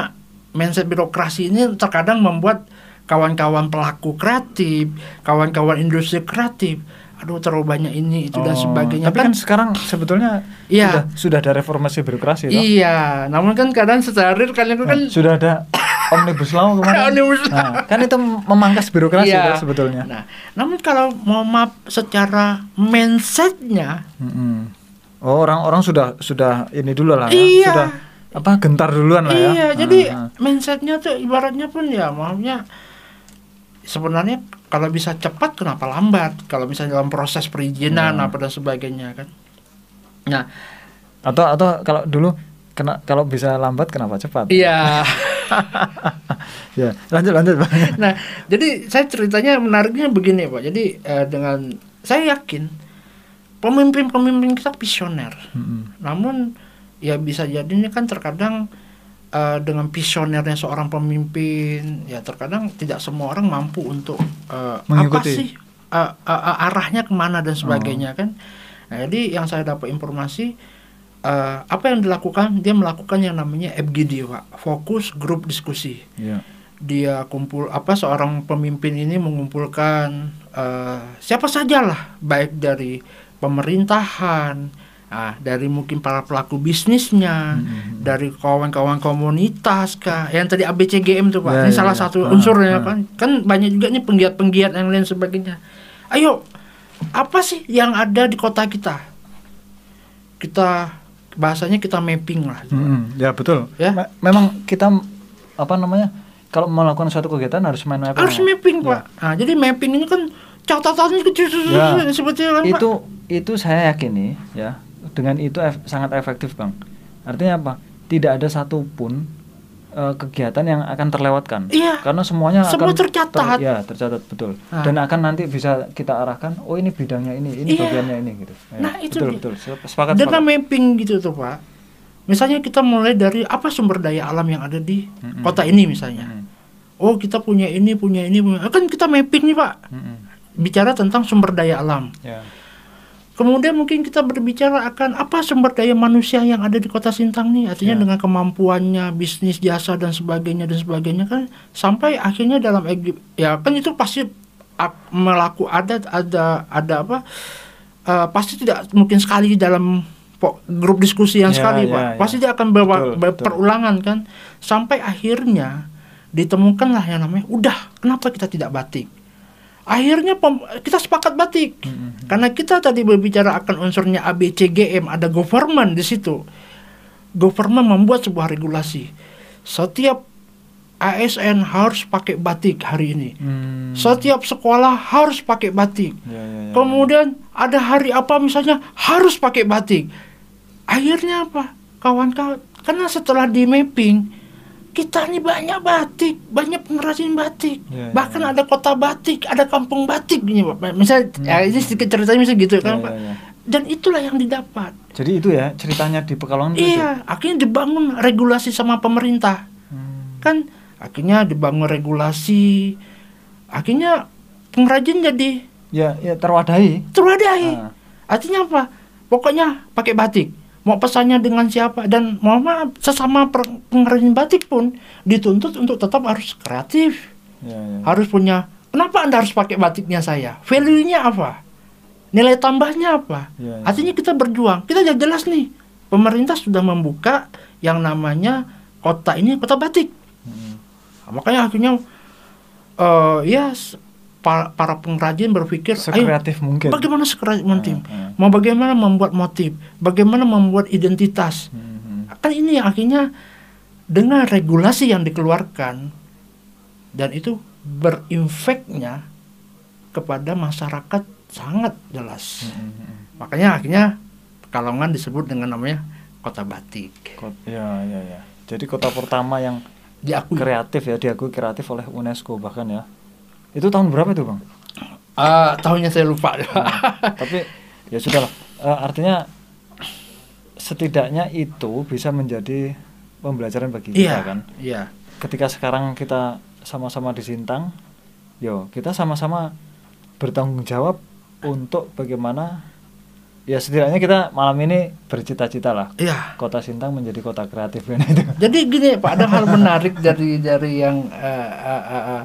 mindset birokrasi ini terkadang membuat kawan-kawan pelaku kreatif, kawan-kawan industri kreatif, aduh terlalu banyak ini itu dan Oh, sebagainya. Tapi kan sekarang sebetulnya Iya. sudah sudah ada reformasi birokrasi toh? Iya, namun kan kadang secara real kalian Nah, kan sudah ada omnibus law kemarin. Omnibus law. Nah, kan itu memangkas birokrasi Iya. toh sebetulnya. Nah, namun kalau mau maaf secara mindsetnya, Mm-mm. Oh, orang-orang sudah sudah ini dulu lah ya. Iya. Sudah apa gentar duluan lah ya. iya, jadi Ah, ah. mindsetnya tuh ibaratnya pun ya maafnya sebenarnya kalau bisa cepat kenapa lambat? Kalau misalnya dalam proses perizinan Iya. apa dan sebagainya kan. Nah, atau atau kalau dulu kena kalau bisa lambat kenapa cepat? iya. ya, lanjut lanjut Bang. nah, jadi saya ceritanya menariknya begini, Pak. Jadi eh, dengan saya yakin pemimpin-pemimpin kita visioner. Mm-mm. Namun ya bisa jadi ini kan terkadang eh, dengan visionernya seorang pemimpin ya terkadang tidak semua orang mampu untuk apa Mengikuti. sih eh, eh, eh, arahnya ke mana dan Oh. sebagainya kan. Nah, jadi yang saya dapat informasi eh, apa yang dilakukan dia melakukan yang namanya FGD pak fokus grup diskusi Iya. dia kumpul apa seorang pemimpin ini mengumpulkan eh, siapa sajalah baik dari pemerintahan ah, dari mungkin para pelaku bisnisnya Mhm. dari kawan-kawan komunitas kah yang tadi ABCGM tuh pak Ya, ini ya, salah ya. satu Ah, unsurnya ah. kan kan banyak juga nih penggiat-penggiat yang lain sebagainya ayo apa sih yang ada di kota kita kita bahasanya kita mapping lah Mm-mm. Ya betul. Ya. Me- memang kita apa namanya? Kalau melakukan suatu kegiatan harus main mapping. harus mapping Ya. pak nah, jadi mapping ini kan catatannya kecil Ya. seperti itu kan Pak. Itu itu saya yakin nih ya dengan itu ef- sangat efektif bang. Artinya apa? Tidak ada satupun eh, kegiatan yang akan terlewatkan. Iya. Karena semuanya Semua akan tercatat. ya tercatat betul. Nah. Dan akan nanti bisa kita arahkan. Oh ini bidangnya ini, ini Iya. bagiannya ini gitu. Ya, Nah, itu betul betul. Se- Sepakat. dengan sepakat. mapping gitu tuh pak misalnya kita mulai dari apa sumber daya alam yang ada di Mm-mm. kota ini misalnya Mm-mm. oh kita punya ini punya ini punya kan kita mapping nih pak Mm-mm. bicara tentang sumber daya alam Ya. Kemudian mungkin kita berbicara akan apa sumber daya manusia yang ada di kota Sintang nih artinya Ya. dengan kemampuannya bisnis jasa dan sebagainya dan sebagainya kan sampai akhirnya dalam ya kan itu pasti ak- melaku ada ada ada apa eh, pasti tidak mungkin sekali dalam grup diskusi yang Ya, sekali ya, pak ya. pasti dia akan bawa Betul, betul. berulangan kan sampai akhirnya ditemukanlah yang namanya udah kenapa kita tidak batik akhirnya pem- kita sepakat batik. Mm-mm. karena kita tadi berbicara akan unsurnya ABCGM ada government di situ. Government membuat sebuah regulasi. Setiap ASN harus pakai batik hari ini. Hmm. setiap sekolah harus pakai batik. Ya, ya, ya. kemudian ada hari apa misalnya harus pakai batik. Akhirnya apa? Kawan-kawan karena setelah di mapping kita nih banyak batik banyak pengrajin batik Ya, ya, bahkan ya. ada kota batik ada kampung batik gini pak misalnya ya, ini sedikit ceritanya misalnya gitu Ya, kan ya, pak ya. dan itulah yang didapat Jadi itu ya ceritanya di Pekalongan itu. iya akhirnya dibangun regulasi sama pemerintah Hmm. kan akhirnya dibangun regulasi akhirnya pengrajin jadi Ya, ya terwadahi. terwadahi Ah. artinya apa pokoknya pakai batik mau pesannya dengan siapa? Dan mohon maaf sesama pengrajin batik pun dituntut untuk tetap harus kreatif. Ya, ya. harus punya kenapa anda harus pakai batiknya saya? Value-nya apa? Nilai tambahnya apa? Ya, ya. artinya kita berjuang. Kita jelas nih pemerintah sudah membuka yang namanya kota ini kota batik. Hmm. Nah, makanya akhirnya eh ya s- para, para pengrajin berpikir ayo Sekreatif mungkin. bagaimana sekreatif motif Ah, ah. mau bagaimana membuat motif bagaimana membuat identitas Hmm, hmm. kan ini akhirnya dengan regulasi yang dikeluarkan dan itu berinfeknya kepada masyarakat sangat jelas Hmm, hmm. makanya akhirnya Pekalongan disebut dengan namanya kota batik Kot- Ya, ya, ya. Jadi kota pertama yang diakui kreatif ya diakui kreatif oleh UNESCO bahkan ya. Itu tahun berapa itu, Bang? Ah, tahunnya saya lupa Tapi ya sudahlah. Eh, artinya setidaknya itu bisa menjadi pembelajaran bagi kita iya kan. iya Ketika sekarang kita sama-sama di Sintang, yo kita sama-sama bertanggung jawab untuk bagaimana ya setidaknya kita malam ini bercita-cita lah iya kota Sintang menjadi kota kreatif kan itu. Jadi gini Pak, ada hal menarik dari dari yang eh, eh, eh, eh,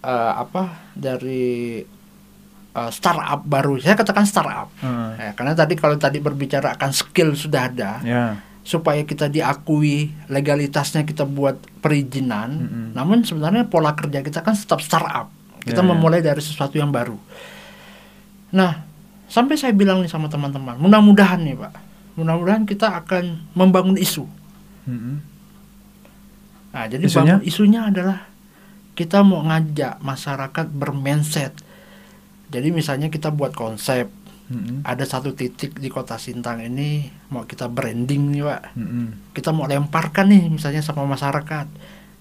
eh, apa dari eh, startup baru. Saya katakan startup. Hmm. Ya, karena tadi kalau tadi berbicara akan skill sudah ada, Ya. supaya kita diakui legalitasnya kita buat perizinan. Mm-mm. Namun sebenarnya pola kerja kita kan tetap startup. Kita Ya, ya. memulai dari sesuatu yang baru. Nah, sampai saya bilang nih sama teman-teman, mudah-mudahan nih Pak, mudah-mudahan kita akan membangun isu. Mm-mm. Nah, jadi Isunya? bangun isunya adalah kita mau ngajak masyarakat bermindset. Jadi misalnya kita buat konsep, Mm-mm. ada satu titik di kota Sintang ini mau kita branding nih pak. Mm-mm. Kita mau lemparkan nih misalnya sama masyarakat,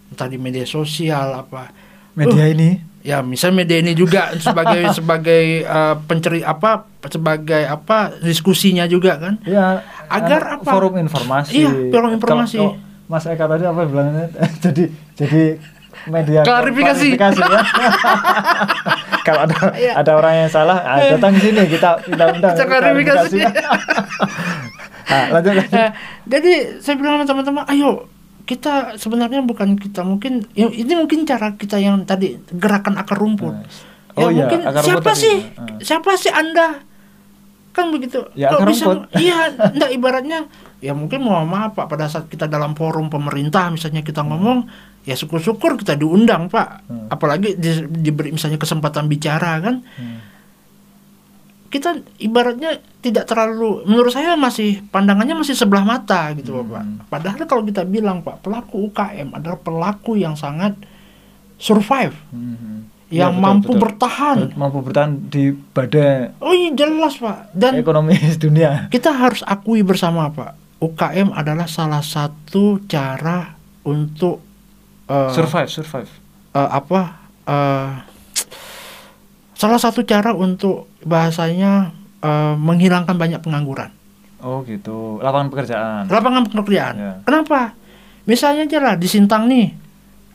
entah di media sosial apa. Media Uh, ini Ya misalnya media ini juga sebagai sebagai eh, penceri apa sebagai apa diskusinya juga kan. ya Agar anu, apa? forum informasi. Iya, forum informasi. Kalau- kalau Mas Eka tadi apa bilangnya? jadi jadi media Klarifikasi. klarifikasi ya. Kalau ada Iya. ada orang yang salah, ah, datang ke sini kita kita undang. Kita klarifikasi. nah, lanjut lanjut. Nah, jadi saya bilang sama teman-teman, ayo kita sebenarnya bukan kita mungkin ya, ini mungkin cara kita yang tadi gerakan akar rumput. Nah, oh ya iya, mungkin akar rumput siapa tadi. sih? Ah. Siapa sih Anda? Kan begitu. Ya, Kok akar bisa iya, enggak ibaratnya ya mungkin mau maaf Pak pada saat kita dalam forum pemerintah misalnya kita ngomong ya syukur-syukur kita diundang Pak. Hmm. Apalagi di- diberi misalnya kesempatan bicara kan Hmm. kita ibaratnya tidak terlalu menurut saya masih pandangannya masih sebelah mata gitu Hmm. Pak. Padahal kalau kita bilang Pak, pelaku UKM adalah pelaku yang sangat survive, Hmm. yang Ya, betul, mampu betul. bertahan. mampu bertahan di badai Oh iya jelas Pak. Dan ekonomi dunia. kita harus akui bersama Pak, UKM adalah salah satu cara untuk eh, survive, survive. eh, apa eh, salah satu cara untuk bahasanya eh, menghilangkan banyak pengangguran. Oh gitu, lapangan pekerjaan. lapangan pekerjaan. Ya. Kenapa? Misalnya aja lah di Sintang nih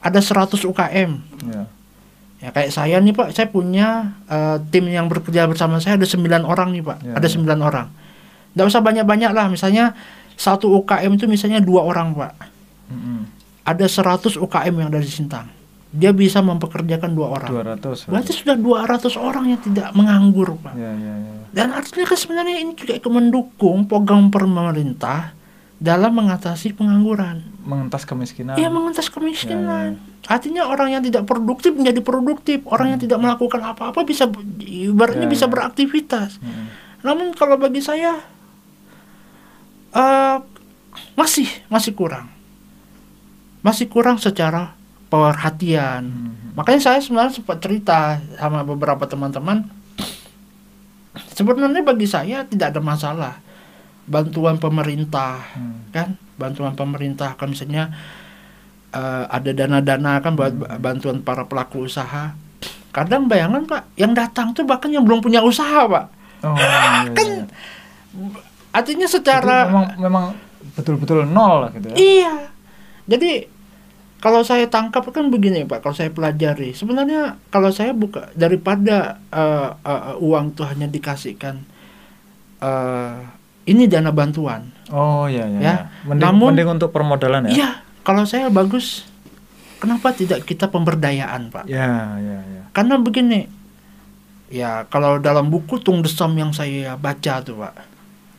ada 100 UKM. Ya. Ya kayak saya nih Pak, saya punya eh, tim yang bekerja bersama saya ada 9 orang nih Pak. Ya, ada ya. 9 orang. Nggak usah banyak-banyak lah, misalnya satu UKM itu misalnya dua orang Pak. Mm-mm. Ada 100 UKM yang ada di Sintang. Dia bisa mempekerjakan dua orang. 200. Berarti sudah 200 orang yang tidak menganggur Pak. Ya, ya, ya. Dan artinya kan sebenarnya ini juga ikut mendukung program pemerintah dalam mengatasi pengangguran. mengentas kemiskinan Iya mengentas Ya, kemiskinan. Artinya orang yang tidak produktif menjadi produktif, orang yang tidak melakukan apa-apa bisa ibaratnya Ya, bisa ya. beraktivitas. Mm. Namun kalau bagi saya eh masih masih kurang, masih kurang secara perhatian. Mhm. Makanya saya sebenarnya sempat cerita sama beberapa teman-teman. Sebenarnya bagi saya tidak ada masalah bantuan pemerintah Hmm. kan bantuan pemerintah kan misalnya eh, ada dana-dana kan buat Hmm. bantuan para pelaku usaha kadang bayangan pak yang datang tuh bahkan yang belum punya usaha pak oh iya, kan iya. artinya Jadi secara memang memang betul-betul nol lah gitu ya iya jadi kalau saya tangkap kan begini pak kalau saya pelajari sebenarnya kalau saya buka daripada eh, eh, uang tuh hanya dikasihkan eh, ini dana bantuan oh iya iya, Ya, iya. Mending, namun- mending untuk permodalan ya Iya, kalau saya bagus. Kenapa tidak kita pemberdayaan, Pak? ya ya ya Karena begini, ya kalau dalam buku Tung Desam yang saya baca tuh, Pak.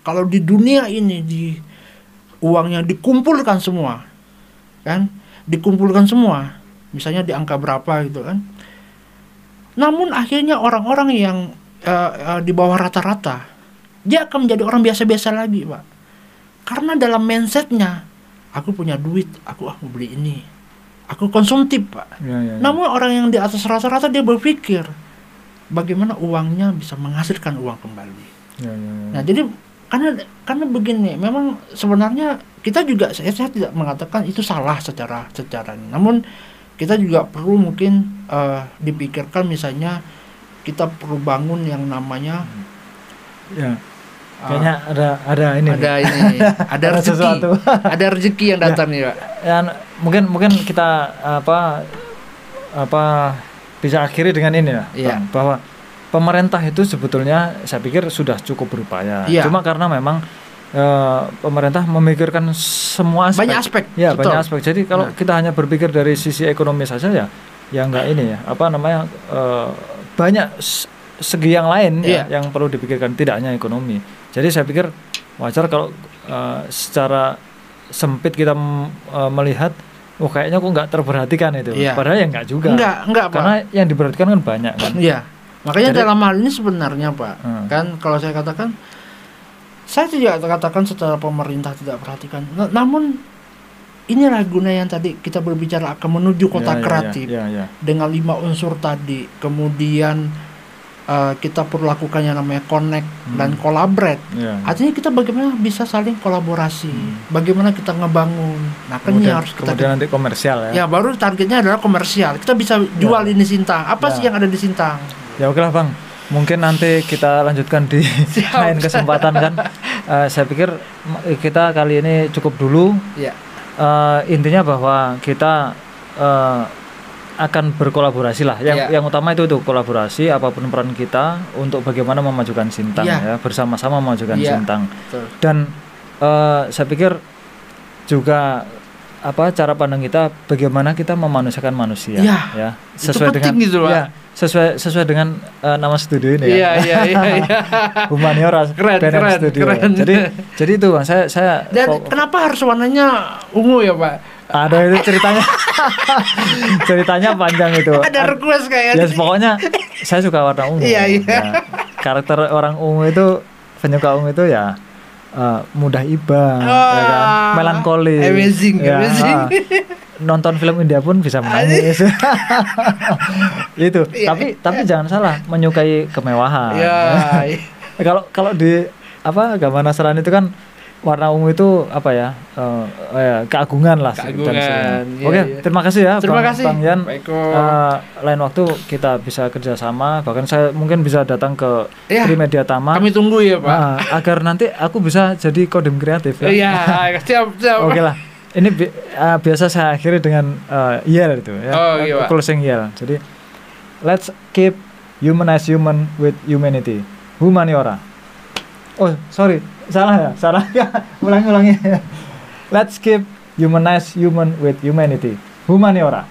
Kalau di dunia ini di uangnya dikumpulkan semua, kan? Dikumpulkan semua, misalnya di angka berapa gitu kan? Namun akhirnya orang-orang yang eh, eh, di bawah rata-rata, dia akan menjadi orang biasa-biasa lagi, Pak. Karena dalam mindsetnya, aku punya duit, aku ah mau beli ini, aku konsumtif, Pak. ya ya, ya. Namun orang yang di atas rata-rata dia berpikir bagaimana uangnya bisa menghasilkan uang kembali. ya, ya, ya. Nah, jadi karena karena begini, memang sebenarnya kita juga saya, saya tidak mengatakan itu salah secara secara. Namun kita juga perlu mungkin eh, dipikirkan misalnya kita perlu bangun yang namanya ya eh, kayaknya ada ada ini nih. ada ini ada rezeki sesuatu. ada rezeki yang datang nih pak ya mungkin mungkin kita apa apa bisa akhiri dengan ini ya. Bang, bahwa pemerintah itu sebetulnya saya pikir sudah cukup berupaya Iya. cuma karena memang eh, pemerintah memikirkan semua aspek banyak aspek ya betul. banyak aspek jadi kalau Nah. kita hanya berpikir dari sisi ekonomi saja ya ya enggak ini ya apa namanya eh, banyak segi yang lain ya Iya. yang perlu dipikirkan tidak hanya ekonomi jadi saya pikir wajar kalau eh, secara sempit kita eh, melihat oh kayaknya kok nggak terperhatikan itu Iya. padahal ya enggak juga enggak enggak pak karena yang diperhatikan kan banyak kan Iya. Makanya Jadi- dalam hal ini sebenarnya Pak, Hmm. kan kalau saya katakan saya tidak katakan secara pemerintah tidak perhatikan. N- namun inilah guna yang tadi kita berbicara akan menuju kota Ya, ya, kreatif ya, ya, ya. dengan lima unsur tadi. Kemudian eh, kita perlu lakukan yang namanya connect Hmm. dan collaborate. Ya. Artinya kita bagaimana bisa saling kolaborasi, Hmm. bagaimana kita ngebangun. Nah, kan ini harus kita kemudian nanti komersial ya Ya baru targetnya adalah komersial. Kita bisa jual Ya. ini Sintang. Apa Ya. sih yang ada di Sintang? Ya oke lah bang, mungkin nanti kita lanjutkan di Siap. lain kesempatan kan. Eh, saya pikir kita kali ini cukup dulu. Ya. Eh, intinya bahwa kita eh, akan berkolaborasi lah. Yang Iya. yang utama itu itu kolaborasi apa pun peran kita untuk bagaimana memajukan Sintang Iya. ya bersama-sama memajukan Iya. Sintang. Betul. Dan eh, saya pikir juga apa cara pandang kita bagaimana kita memanusiakan manusia Iya. ya Itu sesuai dengan penting gitu, ya, sesuai sesuai dengan eh, nama studio ini Iya ya iya iya. iya. humaniora Keren, BNN keren, studio keren. jadi jadi itu bang saya saya Dan kok- kenapa harus warnanya ungu ya Pak? ada itu ceritanya ceritanya panjang itu Ada request kayaknya. ya pokoknya saya suka warna ungu Iya, iya. Ya, karakter orang ungu itu penyuka ungu itu ya eh, mudah iba ya kan Wah, melankoli amazing, Ya, amazing. ah. nonton film India pun bisa menangis itu Iya, tapi tapi jangan salah menyukai kemewahan Ya. iya. kalau kalau di apa agama Nasrani itu kan warna ungu itu apa ya eh, eh, keagungan lah Keagungan, sebagainya. iya, Oke iya. terima kasih ya Terima Bang, kasih. Bang Yan. Eh, lain waktu kita bisa kerjasama bahkan saya mungkin bisa datang ke Ya, Trimedia Tama Kami tunggu ya Pak. Nah, agar nanti aku bisa jadi kodim kreatif ya. Iya, siap siap. Oke lah. Ini bi- eh, biasa saya akhiri dengan eh, yell itu ya. Oh, iya, Pak. closing yell. Jadi let's keep humanize human with humanity. Humaniora. Oh, sorry. Salah ya? Salah ya. ulangi ulangi. let's keep humanize human with humanity. Humaniora.